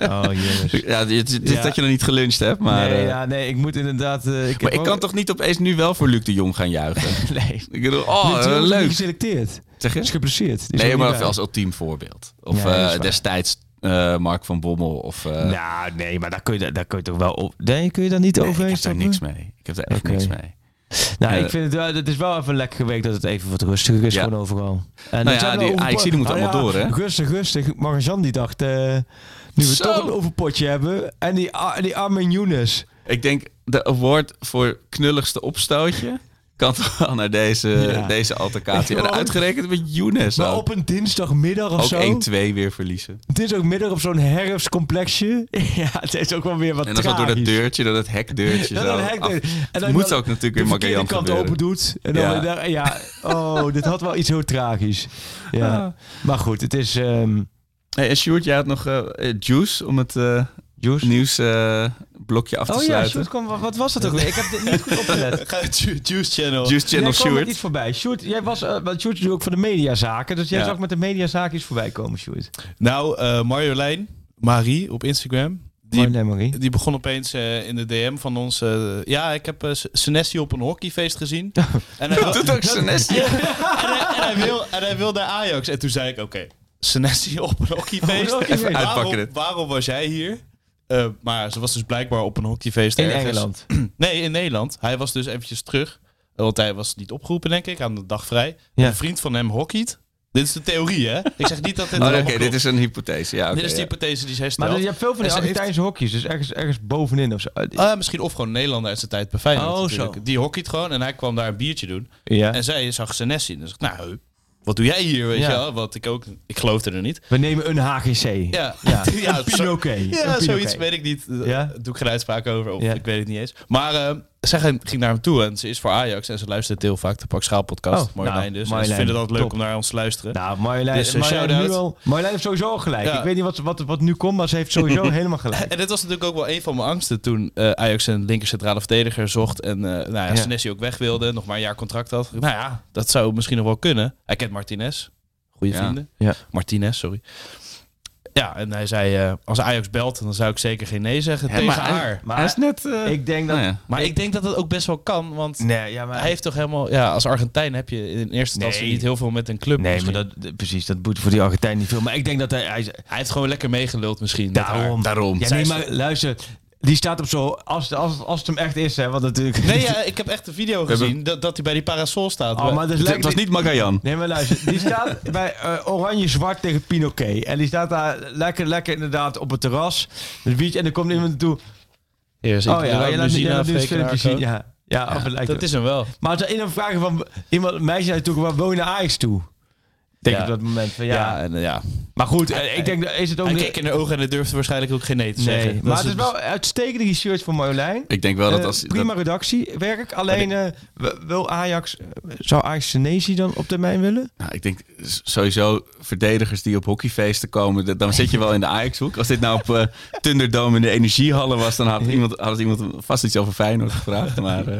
[LAUGHS] oh jongens. Ja, dit Ja. dat je nog niet geluncht hebt, maar... nee, eh, ja, nee, ik moet inderdaad... eh, ik maar ik kan toch niet opeens nu wel voor Luc de Jong gaan [LAUGHS] juichen? Nee. ik bedoel, oh, eh, is leuk. geselecteerd. Zeg je? Is geblesseerd. Is Nee, maar als ultiem voorbeeld. Of is eh, destijds Mark van Bommel. Of, Nou, nee, maar daar kun je, daar kun je toch wel op... Nee, kun je daar niet nee, overheen ik heb daar stappen? niks mee. Ik heb daar echt niks mee. Nou, ik vind het wel... Het is wel even lekker geweest dat het even wat rustiger is Ja. gewoon overal. En Nou ja, die overpo- Ajaxiden moeten Nou allemaal door, hè? Rustig, rustig. Marjan die dacht... eh, nu we Zo. toch een overpotje hebben... En die, Ar- die Armin Younes... Ik denk de award voor knulligste opstootje kan toch wel naar deze, Ja. deze altercatie. En uitgerekend met Younes Maar ook. op een dinsdagmiddag of Ook zo... 1-2 weer verliezen. Dinsdagmiddag op zo'n herfstcomplexje. [LAUGHS] ja, het is ook wel weer wat En dan zo door dat deurtje, door dat hekdeurtje. [LAUGHS] Zo dat hek- af. en dan- moet dan ook natuurlijk weer Magallans kant gebeuren. open doet. En dan, Ja. ja. ja, oh, [LAUGHS] dit had wel iets heel tragisch. Ja. Ah. Maar goed, het is... ehm Hey, en Sjoerd, jij had nog eh, eh, Juice om het eh Juice? nieuws blokje af te Oh ja, sluiten. Sjoerd, wat, wat was dat ook weer? Ik heb dit niet goed opgelet. [LAUGHS] Juice Channel. Juice Channel Jij kwam Sjoerd. iets voorbij. Sjoerd, jij was... eh, want Sjoerd is ook voor de mediazaken. Dus jij Ja. zag met de mediazaken iets voorbij komen, Sjoerd. Nou, eh Marjolein, Marie op Instagram. Die, Marie. die begon opeens eh, in de DM van ons. eh, ja, ik heb uh, Senesi op een hockeyfeest gezien. [LAUGHS] en, hij, Doet ook Senesi. en, hij, en, hij wil, en hij wil naar Ajax. En toen zei ik, oké, Senesi op een hockeyfeest. Waarom was jij hier? Eh, maar ze was dus blijkbaar op een hockeyfeest In ergens. Engeland. [CLEARS THROAT] Nee, in Nederland. Hij was dus eventjes terug. Want hij was niet opgeroepen, denk ik, aan de dag vrij. Ja. Een vriend van hem hockeyt. Dit is de theorie, hè? Ik zeg niet dat dit [LAUGHS] Oh, Oké, dit is een hypothese. Ja, oké, Dit is de ja. hypothese die zij Maar stelt. je hebt veel van die ze heeft- Argentijnse hokjes. Dus ergens, ergens bovenin of zo. Ah, misschien of gewoon een Nederlander uit zijn tijd bij Feyenoord. Oh, natuurlijk. zo. Die hockeyt gewoon en hij kwam daar een biertje doen. ja. En zij zag Senesi. Dus ik, nou, wat doe jij hier, weet Ja. je wel? Want ik ook, ik geloofde er niet. We nemen een HGC. Ja, Ja, [LAUGHS] ja, Pinoquet. ja zoiets weet ik niet. Ja? Doe ik geen uitspraak over, of ik weet het niet eens. Maar eh, zij ging naar hem toe en ze is voor Ajax en ze luistert heel vaak de Pak Schaal podcast. Oh, Marjolein nou, dus. Marjolein, ze vinden dat leuk top. om naar ons te luisteren. Nou, Marjolein, Dus, eh, Marjolein, nu al, Marjolein heeft sowieso al gelijk. Ja. Ik weet niet wat, wat, wat nu komt, maar ze heeft sowieso [LAUGHS] helemaal gelijk. En dit was natuurlijk ook wel een van mijn angsten toen eh, Ajax een linker centrale verdediger zocht. En eh nou ja, ook weg wilde, nog maar een jaar contract had. Nou ja, dat zou misschien nog wel kunnen. Hij kent Martinez. Goede Ja. vrienden. Ja. Martinez, sorry. Ja, en hij zei, eh, als Ajax belt, dan zou ik zeker geen nee zeggen tegen maar haar. Maar Hij is net... eh, ik denk dat... nou ja. Maar ik denk dat het ook best wel kan, want Nee, ja, maar... hij heeft toch helemaal... Ja, als Argentijn heb je in eerste instantie Nee. niet heel veel met een club. Nee, misschien. maar dat, d- precies, dat boet voor die Argentijn niet veel. Maar ik denk dat hij... hij Hij heeft gewoon lekker meegeluld misschien. met haar. daarom. Daarom. Ja, Zij nee, is- maar luister. Die staat op zo... Als, als, als het hem echt is, hè. Want natuurlijk... Nee, ja, ik heb echt een video hebben- gezien dat, dat hij bij die parasol staat. Oh, maar dat Het lijkt was niet Magajan. Nee, maar luister. Die staat bij eh, Oranje-Zwart tegen Pinoquet. En die staat daar lekker, lekker inderdaad op het terras. Het biertje. En er komt iemand naartoe. Hier, zie Oh ja, de je laat Luzina je laat nu filmpje zien. Ja, ja, lijkt Dat is hem wel. Maar als er iemand vragen van iemand, een meisje natuurlijk, waar wil je naar Ajax toe? Denk Ja. ik op dat moment van ja. Ja, en, ja. Maar goed, eh, ik denk dat is het ook Hij niet- keek in de ogen en hij durfde waarschijnlijk ook geen nee te zeggen. Nee, Dat maar het is wel uitstekende research voor Marjolein. Ik denk wel dat Eh, als... prima redactiewerk. Alleen eh, wil Ajax, zou Ajax Senesi dan op termijn willen? Nou, ik denk sowieso verdedigers die op hockeyfeesten komen, dan zit je wel in de Ajax-hoek. Als dit nou op eh Thunderdome in de energiehallen was, dan had [LAUGHS] iemand, had iemand vast iets over Feyenoord gevraagd. Maar eh,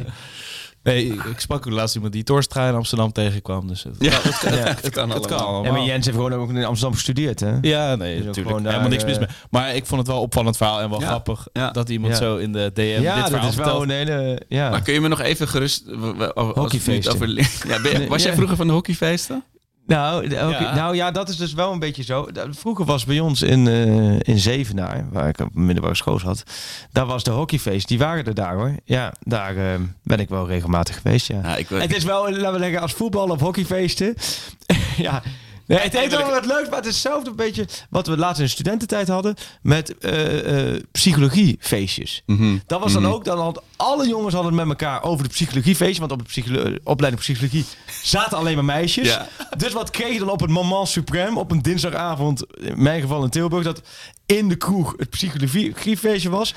Nee, ik sprak ook laatst iemand die Torstra in Amsterdam tegenkwam. Dus het, ja, het, kan, Ja. het, kan, het kan allemaal. Maar Jens heeft gewoon ook in Amsterdam gestudeerd, hè? Ja, nee, ook natuurlijk. daar, Helemaal niks mis eh, mee. Maar ik vond het wel opvallend verhaal en wel Ja. grappig Ja. dat iemand Ja. zo in de DM Ja, dit dat verhaal is wel een hele... Ja. Maar kun je me nog even gerust... Hockeyfeesten. over, [LAUGHS] ja, ben was jij vroeger van de hockeyfeesten? Nou, Ja. nou ja, dat is dus wel een beetje zo. Vroeger was bij ons in, eh, in Zevenaar, waar ik op middelbare school zat, daar was de hockeyfeest. Die waren er daar hoor. Ja, daar eh, ben ik wel regelmatig geweest, ja. Ja, ik, Het is wel, laten we zeggen, als voetbal of hockeyfeesten. [LAUGHS] ja. Nee, het heeft wel wat leuks, maar het is hetzelfde een beetje wat we laatst in de studententijd hadden met eh, eh, psychologiefeestjes. Mhm. Dat was dan Mhm. ook, dan had alle jongens hadden het met elkaar over de psychologiefeestje. Want op de psycholo- opleiding psychologie zaten alleen maar meisjes. Ja. Dus wat kreeg je dan op het Moment Supreme op een dinsdagavond, in mijn geval in Tilburg, dat in de kroeg het psychologiefeestje was.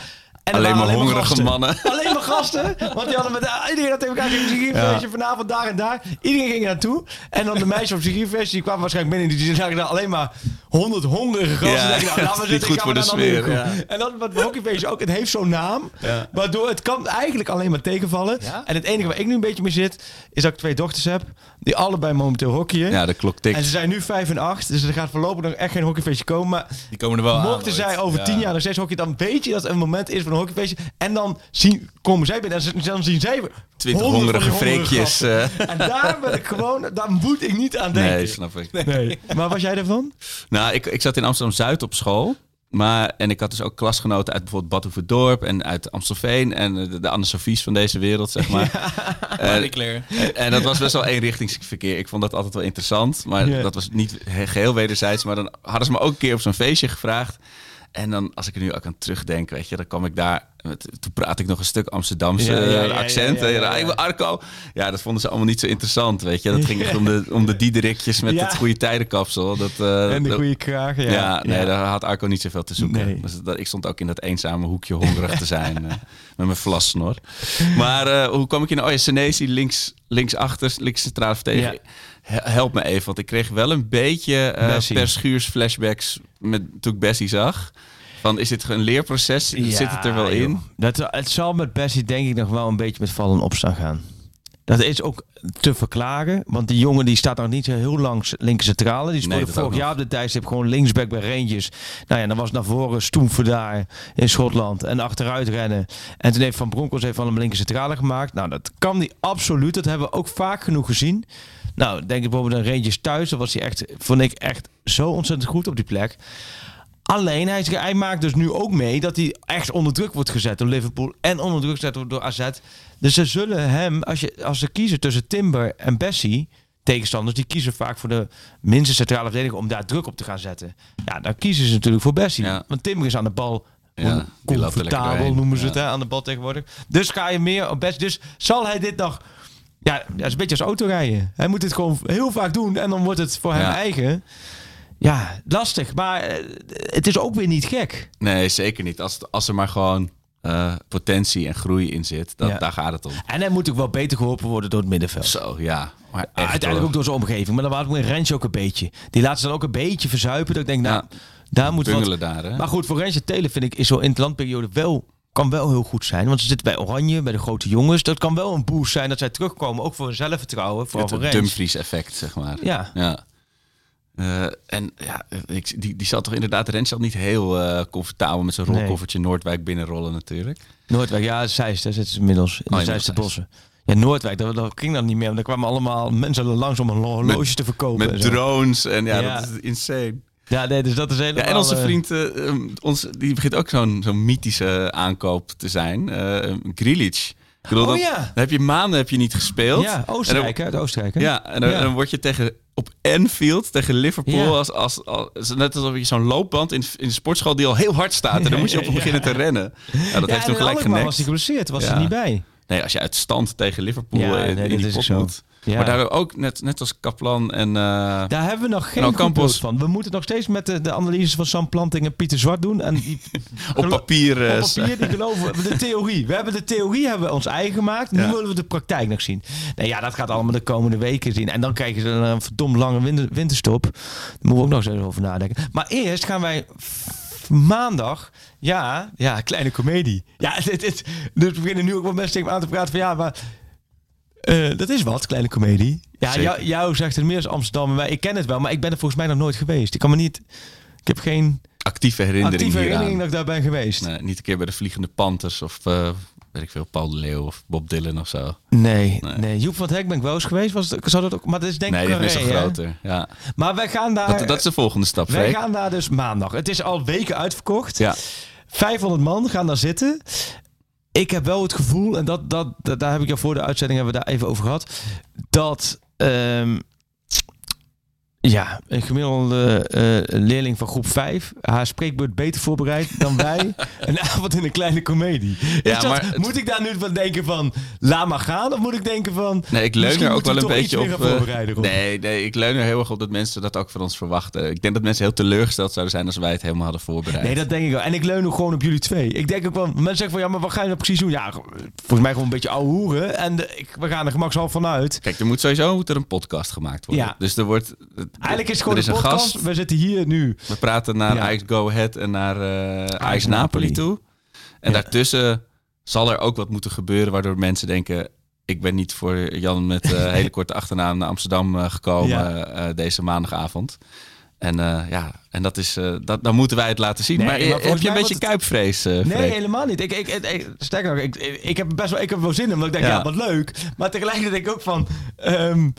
En Alleen maar hongerige mannen. [LAUGHS] Alleen maar gasten. Want die hadden met iedereen had tegen elkaar een psychologiefeestje vanavond daar en daar. Iedereen ging er naartoe. En dan de meisjes op psychologiefeestje, die kwamen waarschijnlijk binnen. Die zagen daar alleen maar honderd hongerige gasten. Ja, Denken, nou, dat [LAUGHS] laten we zitten, goed voor de sfeer, ja. En dat wat hockeyfeestje ook. Het heeft zo'n naam. Waardoor het kan eigenlijk alleen maar tegenvallen. Ja? En het enige waar ik nu een beetje mee zit, is dat ik twee dochters heb. Die allebei momenteel hockeyen. Ja, de klok En tikt. ze zijn nu vijf en acht. Dus er gaat voorlopig nog echt geen hockeyfeestje komen. Maar Die komen er wel aan. mochten ooit. zij over Ja. tien jaar nog steeds hockey, dan weet je dat het een moment is van een hockeyfeestje. En dan zien, komen zij binnen en dan zien zij weer Twintig honderd van hongerige die hongerige freekjes. eh. En daar ben ik gewoon, daar moet ik niet aan denken. nee, snap ik. Nee. [LAUGHS] Maar was jij ervan? Nou, ik, ik zat in Amsterdam-Zuid op school. Maar, en ik had dus ook klasgenoten uit bijvoorbeeld Bad Hoeverdorp en uit Amstelveen. En eh, de, de Anne-Sofies van deze wereld, zeg maar. [LAUGHS] Eh, ik leer. en, en dat was best wel eenrichtingsverkeer. Ik vond dat altijd wel interessant. Maar Ja. dat was niet he- geheel wederzijds. Maar dan hadden ze me ook een keer op zo'n feestje gevraagd. En dan, als ik er nu ook aan terugdenk, weet je, dan kwam ik daar. Met, toen praat ik nog een stuk Amsterdamse Ja, ja, ja, eh, ja, accenten. ja, ja, Ja, ja. ik ben Arco. Ja, dat vonden ze allemaal niet zo interessant, weet je. Dat ging echt om de, om de Diederikjes met Ja. het goede tijdenkapsel. Dat, eh, En de goede kragen. Ja, ja, nee, daar had Arco niet zoveel te zoeken. Nee. Dus dat, ik stond ook in dat eenzame hoekje hongerig te zijn. eh, met mijn vlassnor. Maar eh, hoe kwam ik in? Oh ja, Senesi links, links achter, links centrale verdediger. Help me even, want ik kreeg wel een beetje eh Bessie. per schuurs flashbacks met, toen ik Bessie zag. Van, is dit een leerproces? Zit het er wel in? joh. Dat, het zal met Bessie denk ik nog wel een beetje met vallen en opstaan gaan. Dat is ook te verklaren. Want die jongen die staat nog niet zo heel lang linker centrale. Die speelde vorig jaar op de tijdstip gewoon linksback bij Rangers. Nou ja, dan was naar voren Stoemfer daar in Schotland. En achteruit rennen. En toen heeft Van Bronckhorst heeft van hem linker centrale gemaakt. Nou, dat kan die absoluut. Dat hebben we ook vaak genoeg gezien. Nou, denk ik bijvoorbeeld aan Rangers thuis. Dat was hij echt, vond ik echt zo ontzettend goed op die plek. Alleen, hij, hij maakt dus nu ook mee dat hij echt onder druk wordt gezet door Liverpool en onder druk gezet door AZ. Dus ze zullen hem, als, je, als ze kiezen tussen Timber en Bessie, tegenstanders, die kiezen vaak voor de minste centrale verdediger om daar druk op te gaan zetten. Ja, dan kiezen ze natuurlijk voor Bessie. Ja. Want Timber is aan de bal Ja, comfortabel, noemen ze Ja. het, hè, aan de bal tegenwoordig. Dus ga je meer op Bessie. Dus zal hij dit nog... Ja, het is een beetje als autorijden. Hij moet dit gewoon heel vaak doen en dan wordt het voor hem eigen. Ja, lastig. Maar eh, het is ook weer niet gek. Nee, zeker niet. Als, als er maar gewoon eh, potentie en groei in zit. Dat, Ja. Daar gaat het om. En hij moet ook wel beter geholpen worden door het middenveld. Zo, ja. Maar echt, Uiteindelijk hoor. ook door zijn omgeving. Maar dan was ik Rensje ook een beetje. Die laat ze dan ook een beetje verzuipen. Dat ik denk, nou, Ja. daar moet wat... Daar, hè? Maar goed, voor Rensje Telen vind ik is zo in de landperiode wel... Kan wel heel goed zijn. Want ze zitten bij Oranje, bij de grote jongens. Dat kan wel een boost zijn dat zij terugkomen. Ook voor hun zelfvertrouwen. Vooral Het voor Rens. Dumfries-effect, zeg maar. Ja. Ja. Eh, en ja, ik, die, die zat toch inderdaad, Rens zat niet heel eh, comfortabel met zijn Nee. rolkoffertje Noordwijk binnenrollen natuurlijk. Noordwijk, ja, Zeist, daar zitten ze inmiddels. In de Oh, inmiddels bossen. Ja, Noordwijk, dat, dat ging dan niet meer. Want er kwamen allemaal mensen langs om een horloge te verkopen. en Met drones en ja, Ja. dat is insane. Ja, nee, dus dat is helemaal... Ja, en onze eh, vriend, eh, eh, ons, die begint ook zo'n zo'n mythische aankoop te zijn. eh Grilic. Ik bedoel, Oh dan, ja. dan heb je maanden heb je niet gespeeld. Ja, dan- Oostenrijk? Het Oostenrijk, hè? Ja, en dan, Ja. en dan word je tegen op Anfield tegen Liverpool Ja. als, als, als net alsof je zo'n loopband in, in de sportschool die al heel hard staat en dan moet je op [LAUGHS] beginnen te rennen. Ja, dat heeft hem gelijk genekt. was hij geblesseerd, was er niet bij. Nee, als je uit stand tegen Liverpool Ja, in, nee, in dat die is pot zo. moet. Ja. Maar daar ook net, net als Kaplan en eh, Daar hebben we nog geen Nou, goed van. We moeten nog steeds met de, de analyses van Sam Planting en Pieter Zwart doen. En die, [LAUGHS] op papier. eh, op papier, die [LAUGHS] geloven de theorie. We hebben de theorie hebben we ons eigen gemaakt. Nu Ja. willen we de praktijk nog zien. Nee, ja, dat gaat allemaal de komende weken zien. En dan krijgen ze een verdomd lange winter, winterstop. Daar moeten we ook nog eens over nadenken. Maar eerst gaan wij maandag... Ja, ja, kleine komedie. Ja, het, het, dus we beginnen nu ook wel mensen tegen me aan te praten van... Ja, maar... eh, dat is wat, kleine komedie. Ja, jou, jou zegt het meer als Amsterdam. maar Ik ken het wel, maar ik ben er volgens mij nog nooit geweest. Ik kan me niet... Ik heb geen actieve herinnering actieve hieraan. herinnering dat ik daar ben geweest. Nee, niet een keer bij de Vliegende Panthers of eh, weet ik veel, Paul de Leeuw of Bob Dylan of zo. Nee, Nee. nee. Joep van het Hek ben ik wel eens geweest. Was het, zou dat ook, maar dat is denk nee, ik die is hè? groter. Ja. Maar wij gaan daar... Dat, dat is de volgende stap, wij Freek. gaan daar dus maandag. Het is al weken uitverkocht. Ja. 500 man gaan daar zitten. Ik heb wel het gevoel, en dat, dat, daar heb ik jou voor de uitzending hebben we daar even over gehad, dat ehm, ja, een gemiddelde eh, leerling van groep 5 haar spreekbeurt beter voorbereidt dan wij [LAUGHS] een avond in een kleine komedie. Ja, dat- maar het- moet ik daar nu van denken van laat maar gaan, of moet ik denken van Nee, ik leun er ook wel we een beetje op. eh, nee, nee, ik leun er heel erg op dat mensen dat ook van ons verwachten. Ik denk dat mensen heel teleurgesteld zouden zijn als wij het helemaal hadden voorbereid. Nee, dat denk ik wel. En ik leun ook gewoon op jullie twee. Ik denk ook wel, mensen zeggen van ja, maar wat ga je nou precies doen? Ja, volgens mij gewoon een beetje ouwe hoeren. En de- ik, we gaan er gemakshalve vanuit. Kijk, er moet sowieso moet er een podcast gemaakt worden. Ja. Dus er wordt. Eigenlijk is het gewoon is een een podcast. gast. We zitten hier nu. We praten naar Ja. Ajax Go Ahead en naar Ajax Ajax Napoli toe. En Ja. daartussen zal er ook wat moeten gebeuren waardoor mensen denken... ik ben niet voor Jan met eh [LAUGHS] hele korte achternaam naar Amsterdam eh, gekomen Ja. deze maandagavond. En ja, en dat is, dat, dan moeten wij het laten zien. Nee, maar, maar heb je een beetje kuipvrees, Nee, helemaal niet. Ik, ik, ik, sterker nog, ik, ik heb best wel, ik heb wel zin in. Omdat ik denk, ja, Ja. wat leuk. Maar tegelijkertijd denk ik ook van... ehm,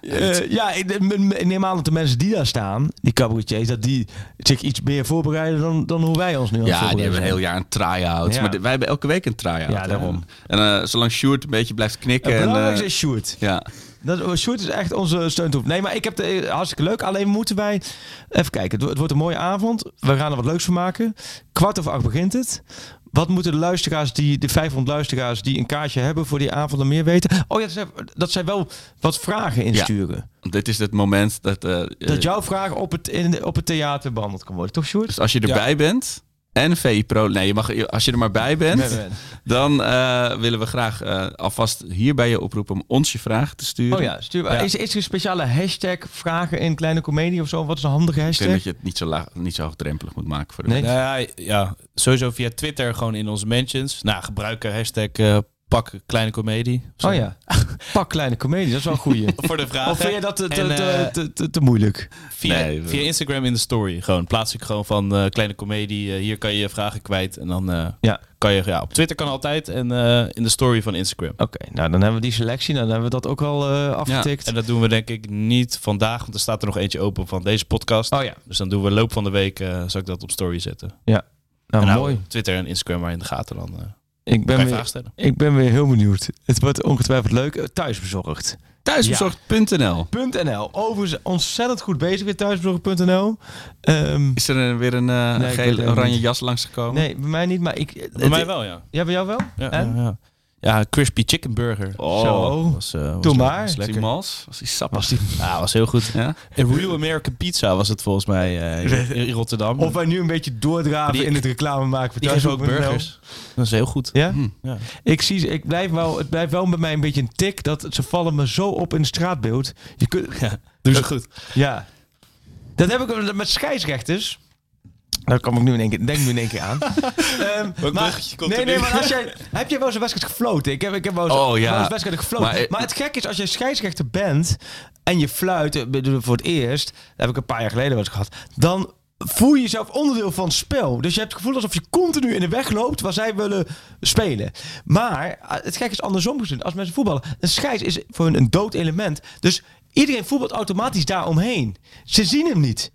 eh, ja, ik, neem aan dat de mensen die daar staan, die cabaretiers, dat die zich iets meer voorbereiden dan, dan hoe wij ons nu aan het Ja, die hebben een heel jaar een try-out. Ja. Maar de- wij hebben elke week een try-out. Ja, daarom. En eh, zolang Sjoerd een beetje blijft knikken... Het en, belangrijkste eh, is Sjoerd. ja. Dat, oh, Sjoerd is echt onze steuntroep. Nee, maar ik heb de hartstikke leuk. Alleen moeten wij even kijken. Het, wo- het wordt een mooie avond. We gaan er wat leuks van maken. Kwart over acht begint het. Wat moeten de luisteraars, die, de 500 luisteraars die een kaartje hebben voor die avond er meer weten? Oh ja, dat zij, dat zij wel wat vragen insturen. Dit is het moment dat... eh, Dat jouw vraag op het, in, op het theater behandeld kan worden. Toch, Sjoerd? Dus als je erbij bent en VI Pro... Nee, je mag, als je er maar bij bent, dan eh, willen we graag eh, alvast hier bij je oproepen om ons je vraag te sturen. Oh ja, stuur, Ja. Is, is er een speciale hashtag vragen in kleine comedie of zo? Wat is een handige Ik hashtag? denk dat je het niet zo, laag, niet zo hoogdrempelig moet maken voor de Nee. mensen. Nou ja, ja, sowieso via Twitter gewoon in onze mentions. Nou, gebruiken hashtag eh, pak kleine comedie. Oh ja, [LAUGHS] pak kleine comedie, dat is wel een goeie. [LAUGHS] Voor de vraag. Of vind je dat te, te, En, te, eh, te, te, te moeilijk? Via, Nee, we- via Instagram in de story. Gewoon plaats ik gewoon van eh, kleine comedie. eh, hier kan je je vragen kwijt. En dan eh, Ja. kan je ja, op Twitter kan altijd. En eh, in de story van Instagram. Oké, nou dan hebben we die selectie. Dan hebben we dat ook al eh, afgetikt. En dat doen we denk ik niet vandaag. Want er staat er nog eentje open van deze podcast. Oh ja, Dus dan doen we loop van de week. eh zal ik dat op story zetten. nou, en nou, mooi. Twitter en Instagram maar in de gaten dan. Eh Ik ben, weer, vragen ik ben weer heel benieuwd. Het wordt ongetwijfeld leuk. Eh, Thuisbezorgd. Thuisbezorgd.nl .nl. Overigens ontzettend goed bezig weer thuisbezorgd.nl. Ehm, Is er een- weer een eh, Nee, weet gele het oranje niet. jas langsgekomen? nee, bij mij niet, maar ik... Bij mij wel, ja. Ja, bij jou wel? Ja, En? ja, ja. Ja, crispy chicken burger. Oh. Zo. Was, eh, was Doe maar. was Was die lekker. mals? Was die sappig? Was die, ja, [LAUGHS] was heel goed. Ja? Een Real American Pizza was het volgens mij eh, [LAUGHS] in, Rotterdam. Of wij nu een beetje doordraven Die- in het reclame maken voor die geven ook burgers. Dat is heel goed. Ja? Hm. Ja. Ik zie, ze- ik blijf wel, het blijft wel bij mij een beetje een tik dat ze vallen me zo op in het straatbeeld. Je kunt, Doe ze goed. ja. Dat heb ik met scheidsrechters. Daar kom ik nu in één keer, denk nu in één keer aan. [LAUGHS] Welk bruggetje komt nee, nee, maar als jij, heb jij wel eens een wedstrijd gefloten? Ik heb, ik heb wel eens, Oh, ja. wel eens wedstrijden gefloten. Maar, Maar, eh, het gekke is, als jij scheidsrechter bent en je fluit eh, voor het eerst, dat heb ik een paar jaar geleden wel eens gehad, dan voel je jezelf onderdeel van het spel. Dus je hebt het gevoel alsof je continu in de weg loopt waar zij willen spelen. Maar eh, het gekke is andersom gezien. Als mensen voetballen, een scheids is voor hun een dood element. Dus iedereen voetbalt automatisch daaromheen. Ze zien hem niet.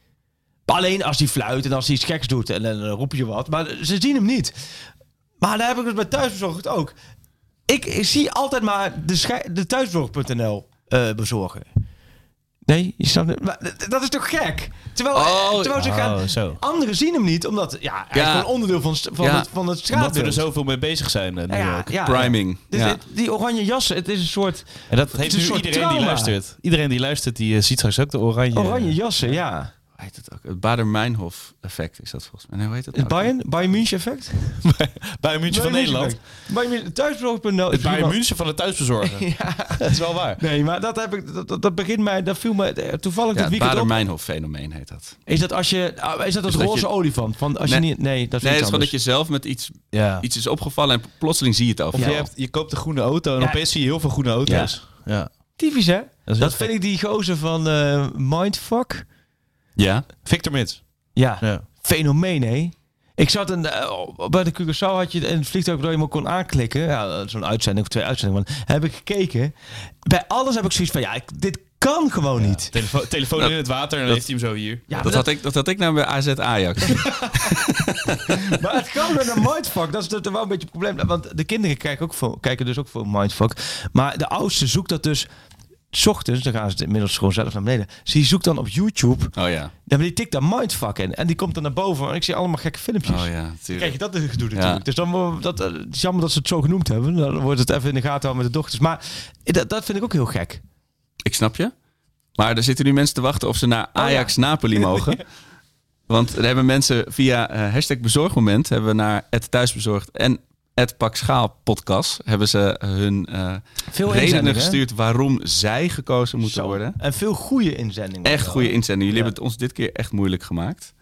Alleen als hij fluit en als hij iets geks doet en dan roep je wat. Maar ze zien hem niet. Maar daar heb ik dus bij thuisbezorgd ook. Ik, ik zie altijd maar de, de thuisbezorg.nl eh, bezorgen. Nee, je snapt het. Maar dat is toch gek? Terwijl, Oh, terwijl ze gaan, Oh, zo. anderen zien hem niet, omdat ja, hij Ja. is gewoon onderdeel van, van, Ja. het, van het Omdat we er zoveel mee bezig zijn eh, nu ja, ook. Priming. Dus Ja. dit- die oranje jassen, het is een soort En dat Het heeft nu een soort iedereen die luistert. Iedereen die luistert, die eh, ziet straks ook de oranje. oranje jassen, ja. Heet het ook? Het Bader-Meinhof effect is dat volgens mij. Nee, hoe heet het Het nou? Bayern, Bayern München effect? Bij een muntje van Bayern Nederland. München Bayern München, thuisbezorg.nl. Het Bayern München van de thuisbezorger. [LAUGHS] Ja. Dat is wel waar. Nee, maar dat heb ik. Dat, dat, dat begint mij. Dat viel me eh, toevallig Ja, dit het weekend op. Bader-Meinhof fenomeen heet dat. Is dat als je. ah, Is dat het Is dat roze je- olifant? Van als je niet. Nee, dat is Nee, het is gewoon dat je zelf met iets, Ja. iets is opgevallen en plotseling zie je het Of overal. je, hebt, je koopt een groene auto en Ja. opeens zie je heel veel groene auto's. Ja. Typisch, hè? Dat, vind ik die gozer van eh, Mindfuck. Ja? Victor Mits. Ja, Ja. fenomeen, hè? Ik zat een, eh, bij de Curaçao had je in het vliegtuig dat je hem kon aanklikken. Ja, zo'n uitzending of twee uitzendingen. Maar heb ik gekeken. Bij alles heb ik zoiets van, ja, ik- dit kan gewoon niet. Telefo- telefoon in het water en dan heeft hij hem zo hier. Ja, Dat had, ik, dat had ik nou bij AZ Ajax. [LAUGHS] [LAUGHS] Maar het kan met een mindfuck. Dat is dat wel een beetje het probleem. Want de kinderen kijken, ook voor, kijken dus ook voor mindfuck. Maar de oudste zoekt dat dus... 's ochtends, dan gaan ze het inmiddels gewoon zelf naar beneden. Dus die zoekt dan op YouTube. Oh ja. Maar die tikt daar mindfuck in. En die komt dan naar boven. En ik zie allemaal gekke filmpjes. Oh ja, Krijg je dat gedoe Ja. natuurlijk. Dus dan dat, eh, het is jammer dat ze het zo genoemd hebben. Dan wordt het even in de gaten houden met de dochters. Maar dat, dat vind ik ook heel gek. Ik snap je. Maar er zitten nu mensen te wachten of ze naar Ajax Napoli [LAUGHS] mogen. Want er hebben mensen via eh, hashtag bezorgmoment... hebben we naar het thuisbezorgd en het Pak Schaal podcast... hebben ze hun eh, Veel redenen hè? gestuurd waarom zij gekozen moeten Zo. worden. En veel goede inzendingen. Echt goede inzendingen. Jullie Ja. hebben het ons dit keer echt moeilijk gemaakt.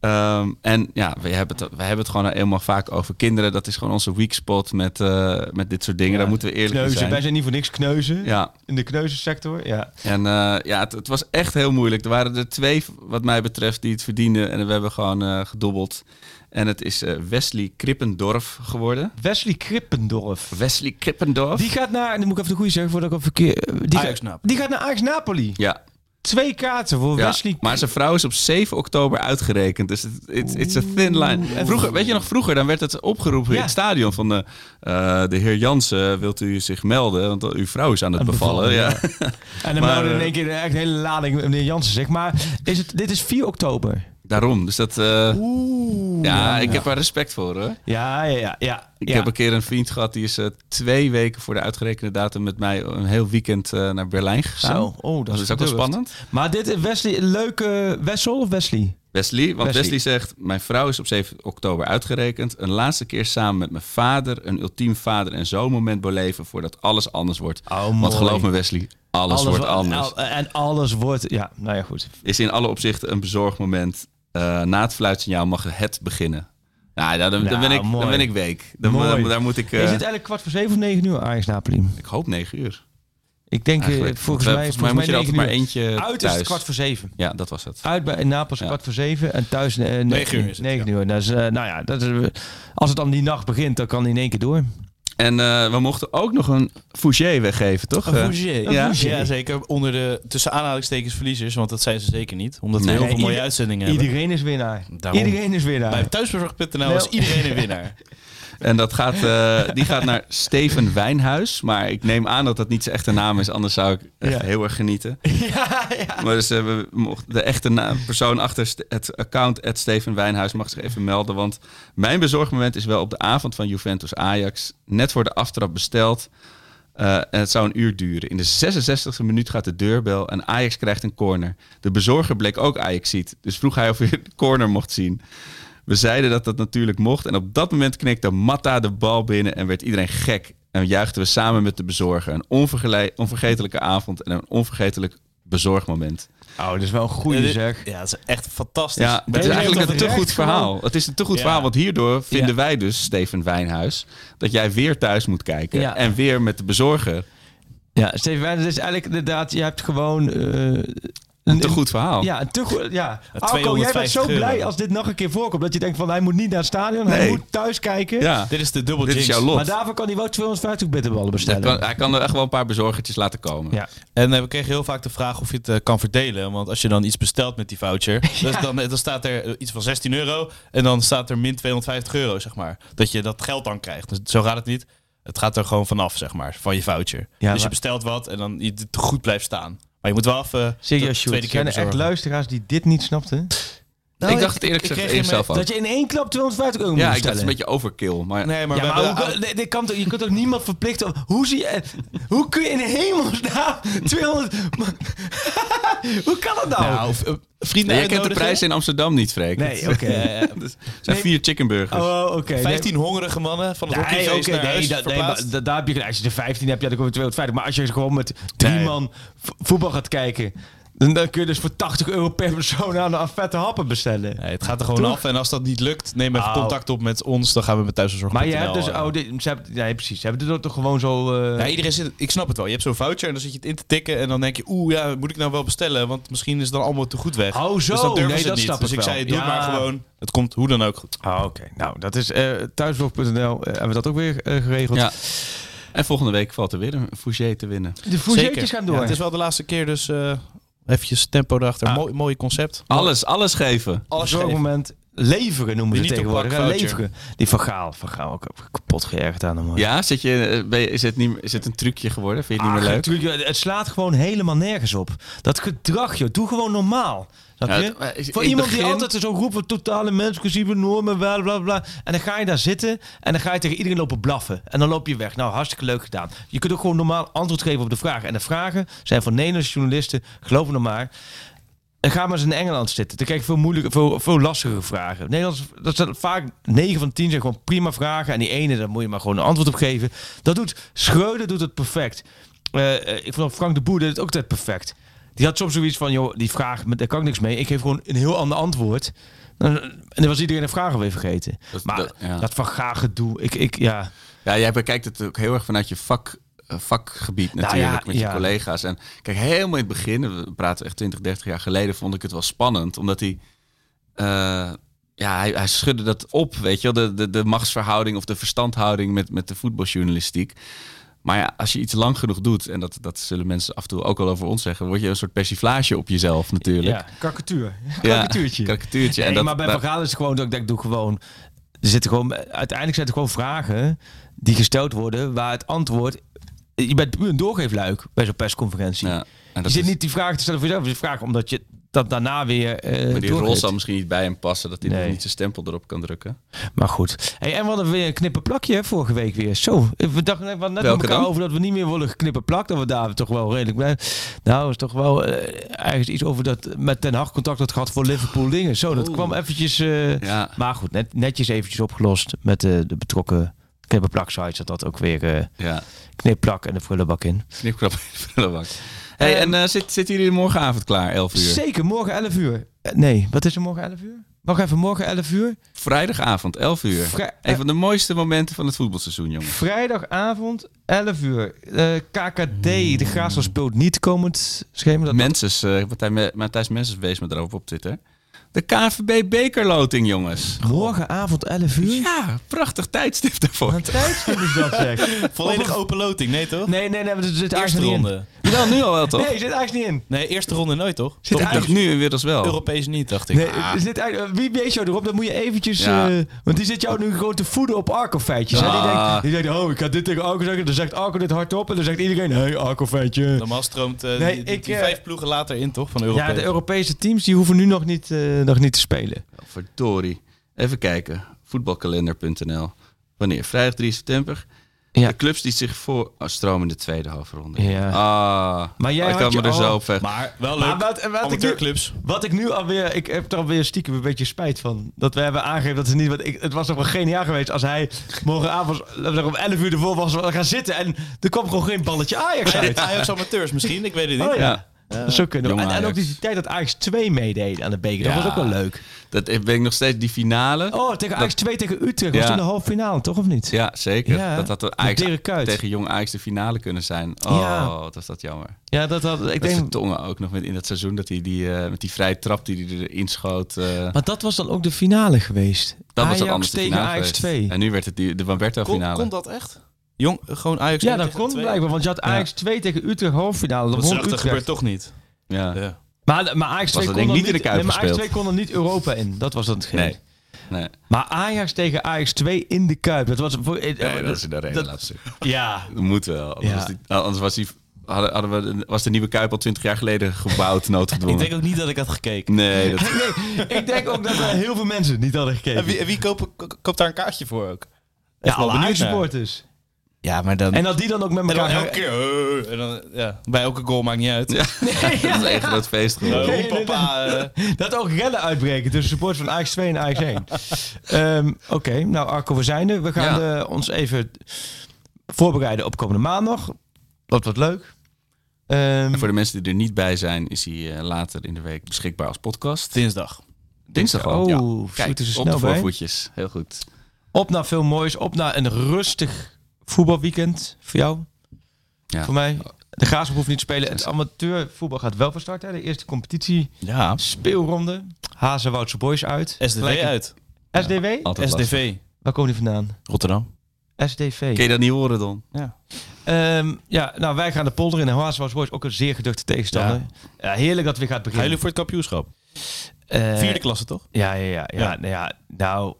Ehm, en ja, we hebben, het, we hebben het gewoon helemaal vaak over kinderen. Dat is gewoon onze weak spot met, eh, met dit soort dingen. Ja. Daar moeten we eerlijk in zijn. Wij zijn niet voor niks kneuzen. Ja, In de kneuzensector. Ja. en eh, ja, het, het was echt heel moeilijk. Er waren er twee, wat mij betreft, die het verdienden. En we hebben gewoon gedobbeld. En het is eh, Wesley Krippendorf geworden. Wesley Krippendorf. Wesley Krippendorf? Die gaat naar, en dan moet ik even de goede zeggen voordat ik op verkeer. Die, Ajax gaat, die gaat naar Ajax Napoli. Ja, Twee kaarten voor ja. Wesley. maar zijn vrouw is op 7 oktober uitgerekend. Dus het it's a thin line. Vroeger, weet je nog, vroeger dan werd het opgeroepen in het stadion van de, eh, de heer Jansen, wilt u zich melden? Want uw vrouw is aan het bevallen. bevallen, ja. [LAUGHS] En dan Maar, in eh, één keer echt een hele lading meneer Jansen zegt. Maar is het, dit is 4 oktober. Daarom. Dus dat, eh, Oeh. ja, ik heb er respect voor hoor. Ja, ja, ja. ja. Ik heb een keer een vriend gehad die is eh, twee weken voor de uitgerekende datum met mij een heel weekend eh, naar Berlijn gegaan. Zo, oh, dat, Dat is ook wel spannend. Maar dit is Wesley, een leuke Wessel of Wesley? Wesley, want Wesley. Wesley. zegt: Mijn vrouw is op 7 oktober uitgerekend. Een laatste keer samen met mijn vader een ultiem vader- en zoonmoment beleven voordat alles anders wordt. Oh, Want geloof me, Wesley, alles, wordt wa- anders. En alles wordt, ja, nou ja, goed. Is in alle opzichten een bezorgmoment. Eh, na het fluitsignaal mag het beginnen. Nou, ja, dan, dan, Nou, ben ik, mooi. dan ben ik week. Dan, dan- daar moet ik. eh, is het eigenlijk kwart voor zeven of negen uur Ajax Napoli? Ik hoop 9 uur. Ik denk eh, Eigenlijk. volgens mij, volgens mij, moet je er negen altijd maar eentje Uit is thuis. het kwart voor zeven. Ja, dat was het. Uit bij Napels Ja. kwart voor zeven en thuis eh, Negen uur is het, negen uur. Dat is, eh, nou ja, dat is, als het dan die nacht begint, dan kan hij in één keer door. En eh, we mochten ook nog een Fougier weggeven, toch? Eh, Ja, Ja. ja, zeker. Onder de tussen aanhalingstekens verliezers, want dat zijn ze zeker niet. Omdat we Nee. heel veel mooie uitzendingen hebben. Iedereen is winnaar. Daarom. Iedereen is winnaar. Bij thuisbezorg.nl is iedereen een winnaar. [LAUGHS] En dat gaat, eh, die gaat naar Steven Wijnhuis. Maar ik neem aan dat dat niet zijn echte naam is. Anders zou ik echt Ja. heel erg genieten. [LAUGHS] ja, ja. Maar dus, we de echte naam, persoon achter het account at Steven Wijnhuis mag zich even melden. Want mijn bezorgmoment is wel op de avond van Juventus Ajax. Net voor de aftrap besteld. Eh, en het zou een uur duren. In de 66e minuut gaat de deurbel en Ajax krijgt een corner. De bezorger bleek ook Ajax ziet. Dus vroeg hij of hij de corner mocht zien. We zeiden dat dat natuurlijk mocht. En op dat moment knikte Matta de bal binnen en werd iedereen gek. En juichten we samen met de bezorger. Een onvergele- onvergetelijke avond en een onvergetelijk bezorgmoment. Oh, dat is wel een goede zeg. Ja, dat is echt fantastisch. Ja, het is eigenlijk een te goed verhaal. Het is een te goed Ja. verhaal, want hierdoor vinden Ja. wij dus, Steven Wijnhuis, dat jij weer thuis moet kijken. Ja. En weer met de bezorger. Ja, Steven Wijnands is eigenlijk inderdaad, je hebt gewoon... eh, Een te goed verhaal. Ja, een te goed. Ja. Alco, 250 jij bent zo euro. blij als dit nog een keer voorkomt. Dat je denkt van hij moet niet naar het stadion, hij moet thuis kijken. Ja, Dit is de dubbel dit is jinx. jouw lot. Maar daarvoor kan hij wel 250 bitterballen Hij bestellen. kan, hij kan er echt wel een paar bezorgertjes laten komen. Ja. En eh, we kregen heel vaak de vraag of je het eh, kan verdelen. Want als je dan iets bestelt met die voucher, [LAUGHS] dus dan, dan staat er eh, iets van 16 euro. En dan staat er min 250 euro, zeg maar. Dat je dat geld dan krijgt. Dus zo gaat het niet. Het gaat er gewoon vanaf, zeg maar, van je voucher. Ja, dus maar- je bestelt wat en dan je het goed blijft staan. Maar je moet wel even Serieus, zijn er echt luisteraars die dit niet snapten? Ik dacht het eerlijk gezegd eerst zelf. Dat je in één klap 250 euro moet Ja, ik dacht het is een beetje overkill. Maar Nee, maar ja, we maar hebben- hoe, dit- dit kan toch, je kunt ook niemand verplichten. Hoe, zie je, hoe kun je in hemelsnaam 200... [LAUGHS] hoe kan dat nou? Nou, vrienden Nee, jij kent de prijs in Amsterdam niet, Freek. nee, oké. [LAUGHS] Het zijn vier chickenburgers. Oh, oké. 15 hongerige mannen van het Nee, hockeyfeest naar nee, nee, maar da- daar heb je, als je er 15 hebt, ja, dan kom je 250. Maar als je gewoon met drie Nee. man voetbal gaat kijken, dan, dan kun je dus voor 80 euro per persoon aan, aan vette happen bestellen. Nee, het gaat er gewoon Toch? af. En als dat niet lukt, neem even Oh. contact op met ons. Dan gaan we met thuiszorg. Maar je hebt dus, oh, dit, ze hebben, nee, precies, ze hebben het toch gewoon zo. eh, Ja, iedereen zit, ik snap het wel. Je hebt zo'n voucher en dan zit je het in te tikken. En dan denk je, oeh, ja, moet ik nou wel bestellen? Want misschien is het dan allemaal te goed weg. Oh, zo. Dus dan durven Nee, ze dat niet. snap dus ik wel. zei, doe Ja. het maar gewoon. Het komt hoe dan ook goed. Ah, oké. Nou, dat is eh thuisvlog.nl. eh, hebben we dat ook weer eh, geregeld. Ja. En volgende week valt er weer een Fouché te winnen. De fourgetjes gaan door. Ja, het is wel de laatste keer, dus eh eventjes tempo erachter. Ah. Mooi, mooi concept. Alles, alles geven. Alles Zo'n geven. moment leveren noemen Die ze tegenwoordig. Leveren. Die van Gaal. Van Gaal ook kapot geërgerd aan hem. Ja, zit je, eh, ben je- is, het niet, is het een trucje geworden? Vind je het niet Ah, meer leuk? natuurlijk, het slaat gewoon helemaal nergens op. Dat gedrag, joh. Doe gewoon normaal. Ja, het- Voor iemand die altijd zo'n groep van totale menscursieve normen, bla bla bla. En dan ga je daar zitten en dan ga je tegen iedereen lopen blaffen. En dan loop je weg. Nou, hartstikke leuk gedaan. Je kunt ook gewoon normaal antwoord geven op de vragen. En de vragen zijn van Nederlandse journalisten, geloof me maar. En ga maar eens in Engeland zitten. Dan krijg je veel moeilijke, veel, veel lastigere vragen. Nederlands, dat zijn vaak 9 van 10 zijn gewoon prima vragen. En die ene, daar moet je maar gewoon een antwoord op geven. Dat doet Schreuder doet het perfect. Eh, eh, ik vond Frank de Boer deed het ook altijd perfect. Die had soms zoiets van, joh, die vraag, met- daar kan ik niks mee. Ik geef gewoon een heel ander antwoord. En dan was iedereen de vragen weer vergeten. Dat- maar dat- ja. dat van graag gedoe. Ik, ik, ja. Ja, jij bekijkt het ook heel erg vanuit je vak, vakgebied natuurlijk, Nou ja, met je ja. collega's. En kijk, helemaal in het begin, we praten echt 20, 30 jaar geleden, vond ik het wel spannend. Omdat hij, eh, ja, hij, hij schudde dat op, weet je wel. De, de, de machtsverhouding of de verstandhouding met, met de voetbaljournalistiek. Maar ja, als je iets lang genoeg doet, en dat, dat zullen mensen af en toe ook al over ons zeggen, word je een soort persiflage op jezelf natuurlijk. Ja, karikatuur. Ja, [LAUGHS] Karikatuurtje. karikatuurtje. Nee, en dat, maar bij Van Gaal is het gewoon dat ik denk, doe gewoon... Er zitten gewoon, uiteindelijk zijn het gewoon vragen die gesteld worden waar het antwoord... Je bent puur een doorgeefluik bij zo'n persconferentie. ja, en je zit is- niet die vraag te stellen voor jezelf. Je vraagt omdat je dat daarna weer eh maar die rol zal misschien niet bij hem passen, dat hij Nee. niet zijn stempel erop kan drukken. Maar goed. Hey, en we hadden weer een knippenplakje hè, vorige week weer. Zo, we dachten net, we hadden net Welke met elkaar dan? over dat we niet meer willen geknippen plak. Dat we daar toch wel redelijk bij. Nou, is toch wel eh, ergens iets over dat met Ten Hag contact had gehad voor Liverpool dingen. Zo, dat Oeh. kwam eventjes... eh, Ja, Maar goed, net, netjes eventjes opgelost met de betrokken knippenplak sites. Dat dat ook weer eh ja. knipplak en de prullenbak in. Knipkrap in de prullenbak. Hey, Ehm, en eh, zit, zitten jullie morgenavond klaar, 11 uur? Zeker, morgen 11 uur. Eh, nee, wat is er morgen 11 uur? Wacht even, morgen 11 uur. Vrijdagavond, 11 uur. Vrij- Een van de mooiste momenten van het voetbalseizoen, jongen. Vrijdagavond 11 uur. Eh, KKD, de Graafschap speelt niet komend schema. Dat Menses, Matthij- Matthijs Menses wees me daarop op Twitter. De KNVB bekerloting, jongens. Morgenavond 11 uur? Ja, prachtig tijdstip daarvoor. Wat tijdstip is dat zeg? Volledig open loting, nee toch? Nee, nee, nee, er zit Eerste niet in. ronde. Wel, nu al wel, toch? Nee, zit eigenlijk niet in. Nee, eerste ronde nooit toch? Zit Ik dacht nu inmiddels wel. Europees niet, dacht ik. Nee, er zit eigenlijk, wie wees jou erop? Dan moet je eventjes... Ja. eh, want die zit jou nu gewoon te voeden op Arco-feitjes. Die, Ah. denkt, die denkt, oh, ik ga dit tegen Arco zeggen. Dan zegt Arco dit hardop. En dan zegt iedereen, hey, Arco-feitje. Normaal stroomt eh, Nee, die, die- ik, die eh, vijf ploegen later in, toch? Van Europees. Ja, de Europese teams die hoeven nu nog niet, eh, nog niet te spelen. Verdorie. Even kijken. Voetbalkalender.nl. Wanneer? Vrijdag 3 september. Ja. De clubs die zich voor oh, stromen in de tweede halfronde. Ja. Ah, Maar jij had me er al- zo op weg. Maar wel Maar leuk. wat, wat, ik nu, Amateurclubs. wat ik nu alweer... Ik heb er alweer stiekem een beetje spijt van. Dat we hebben aangegeven dat ze niet... Want ik, het was toch wel geniaal geweest als hij morgenavond om 11 uur ervoor was gaan zitten. En er kwam gewoon geen balletje Ajax uit. Ajax amateurs misschien, ik weet het niet. Oh ja. Dat zou kunnen. En, en ook die tijd dat Ajax 2 meedeed aan de beker. Dat was ook wel leuk. Dat ben ik nog steeds die finale. Oh, tegen Ajax 2 tegen Utrecht. Ja. Was toen de halve finale, toch? Of niet? Ja, zeker. Ja, dat had de Ajax tegen Jong Ajax de finale kunnen zijn. Oh, Ja. wat was dat jammer. Ja, dat had... Ik denk... Vertongen ook nog met in dat seizoen dat hij die, eh, met die vrije trap die hij erin schoot. eh, Maar dat was dan ook de finale geweest. dat was dan anders de tegen finale Ajax geweest. 2. En nu werd het die, de Wamberto Kon, finale. kon dat echt? Jong, gewoon Ajax Ja, dat kon blijkbaar. Want je had Ajax 2 tegen Utrecht halve finale. Dat Dat, dat Utrecht. gebeurt toch niet. ja. Ja. Maar, maar Ajax Was 2 dat kon ik niet in de Kuip nee, maar Ajax gespeeld. 2 kon er niet Europa in. Dat was het Nee. Nee. Maar Ajax tegen Ajax 2 in de Kuip. Dat was voor, eh, Nee, dat is in de dat- laatste. Ja. Dat moet wel. Anders, Ja. was, die, anders was, die, hadden, hadden we, de- was de nieuwe Kuip al twintig jaar geleden gebouwd, [LAUGHS] Ik noodgedwongen. denk ook niet dat ik had gekeken. Nee, [LAUGHS] dat, Nee, ik denk ook dat heel veel mensen niet hadden gekeken. En wie, wie koopt, ko- koopt daar een kaartje voor ook? ja, alle supporters. Ja, maar dan... En dat die dan ook met en dan elkaar... elke keer... eh, en dan, ja, bij elke goal maakt niet uit. ja, [LAUGHS] dat is een groot feest geworden. papa... eh, Dat ook rellen uitbreken tussen supporters van Ajax 2 en Ajax 1. Ehm, Oké, nou Arco, we zijn er. We gaan Ja. eh, ons even voorbereiden op komende maandag. Dat wordt leuk. Ehm, En voor de mensen die er niet bij zijn, is hij later in de week beschikbaar als podcast. dinsdag. Dinsdag al. Oh, ja. Kijk, ze op snel de bij. voorvoetjes. Heel goed. op naar veel moois. Op naar een rustig voetbalweekend. Voor jou, Ja. voor mij. De Graafschap hoeft niet te spelen. Het amateurvoetbal gaat wel van start. Hè. De eerste competitie Ja. speelronde. Hazenwoudse Boys uit. SDV Gelijk- uit. SDW? Lastig. SDV. Waar komen die vandaan? Rotterdam. SDV. Kun je dat niet horen, Don? Ja. Ehm, ja, nou, wij gaan de polder in. En Hazenwoudse Boys ook een zeer geduchte tegenstander. Ja. heerlijk dat weer gaat Gaan beginnen. jullie voor het kampioenschap? Eh, Vierde klasse, toch? Ja, ja, ja. ja, Ja. Nou, ja nou,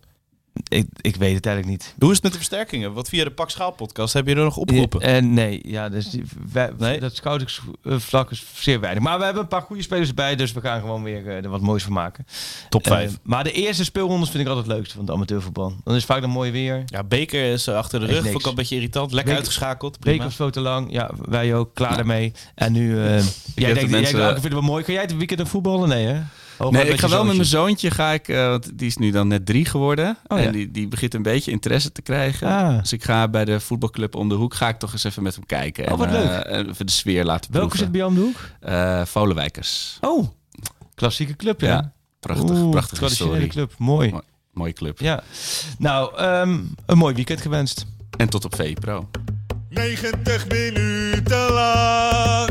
ik, ik weet het eigenlijk niet. Hoe is het met de versterkingen? Want via de Pak Schaal podcast heb je er nog opgeroepen. En nee, ja, dus wij, Nee? dat scoutingsvlak is zeer weinig. Maar we hebben een paar goede spelers erbij, dus we gaan gewoon weer eh, er wat moois van maken. Top 5. Eh, maar de eerste speelrondes vind ik altijd het leukste van het amateurvoetbal. Dan is vaak een mooi weer. ja, Beker is eh, achter de rug. Vond ik al een beetje irritant. Lekker Beker- uitgeschakeld. Prima. Zo te lang. Ja, wij ook. Klaar ermee. En nu... eh, jij de denkt, jij mensen- denkt, ik vind het wel mooi. Ga jij het weekend voetballen? Nee, hè? Nee, ik ga wel met mijn zoontje. ga ik, eh, want die is nu dan net drie geworden. Oh, ja. En die, die begint een beetje interesse te krijgen. Ah. Dus ik ga bij de voetbalclub om de hoek, ga ik toch eens even met hem kijken. Oh, wat en, leuk. eh, en even de sfeer laten Welke zit bij jou om de hoek? Eh, Volenwijkers. Oh, klassieke club, ja. Ja, prachtig, Oeh, prachtige traditionele historie. club. Mooi. Mooi. Mooie club. Ja. Nou, ehm, een mooi weekend gewenst. En tot op VPRO. 90 minuten lang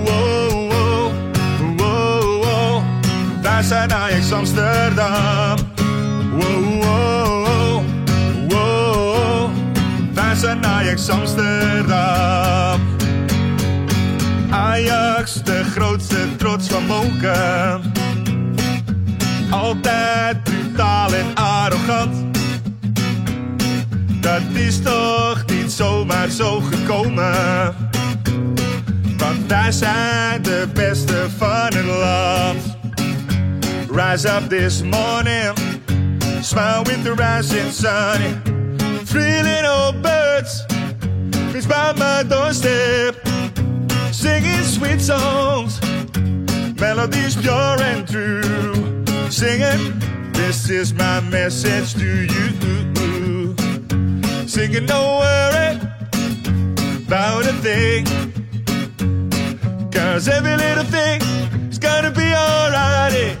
Wij zijn Ajax Amsterdam. Wow, wow, wow. Wij zijn Ajax Amsterdam. Ajax, de grootste trots van Moken. Altijd brutaal en arrogant. Dat is toch niet zomaar zo gekomen. Want wij zijn de beste van het land. Rise up this morning, smile with the rising sun. Three little birds, fits by my doorstep, singing sweet songs, melodies pure and true. Singing, this is my message to you. Singing no worry about a thing. Cause every little thing is gonna be alright.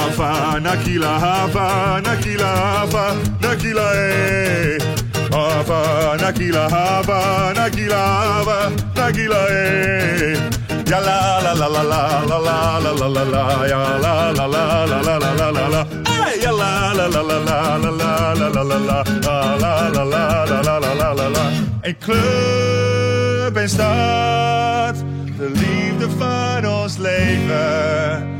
Hava, Nakila, Hava, Nakila, Hava, Nakila, eh. Hava, Nakila, Hava, Nakila, Hava, Nakila, eh. Ja la la la la la la la la la la ja la la la la la la la la la ja la la la la la la la la la la la la la la la la la la la Een club stad, de liefde van ons leven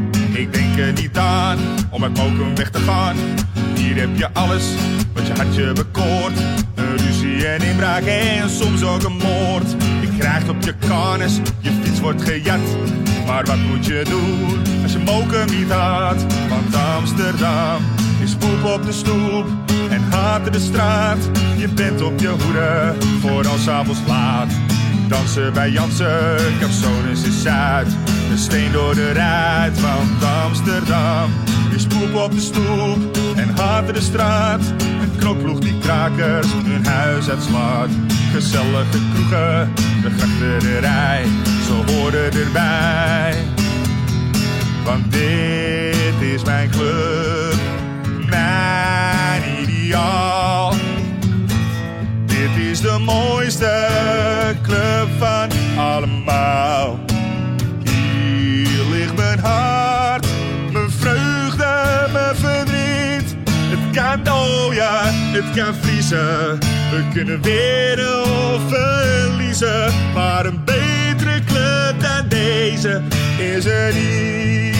Ik denk er niet aan om uit Mokum weg te gaan. Hier heb je alles wat je hartje bekoort. Een ruzie en inbraak en soms ook een moord. Je krijgt op je karnes, je fiets wordt gejat. Maar wat moet je doen als je Mokum niet had? Want Amsterdam is poep op de stoep en haat de straat. Je bent op je hoede voor als avonds laat. Dansen bij Jansen, Capsones is Zuid. Een steen door de ruit van Amsterdam. Is poep op de stoep en haat de straat. Een knokploeg die krakers hun huis uitslaat. Gezellige kroegen, de grachterij, ze horen erbij. Want dit is mijn club, mijn ideaal. Dit is de mooiste club van allemaal. Het kan, ja, het kan vriezen. We kunnen winnen of verliezen. Maar een betere club dan deze is er niet.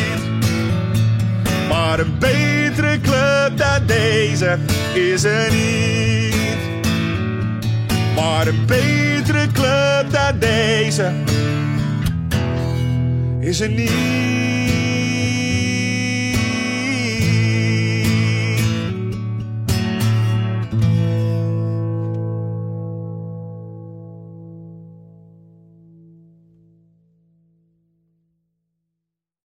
Maar een betere club dan deze is er niet. Maar een betere club dan deze is er niet.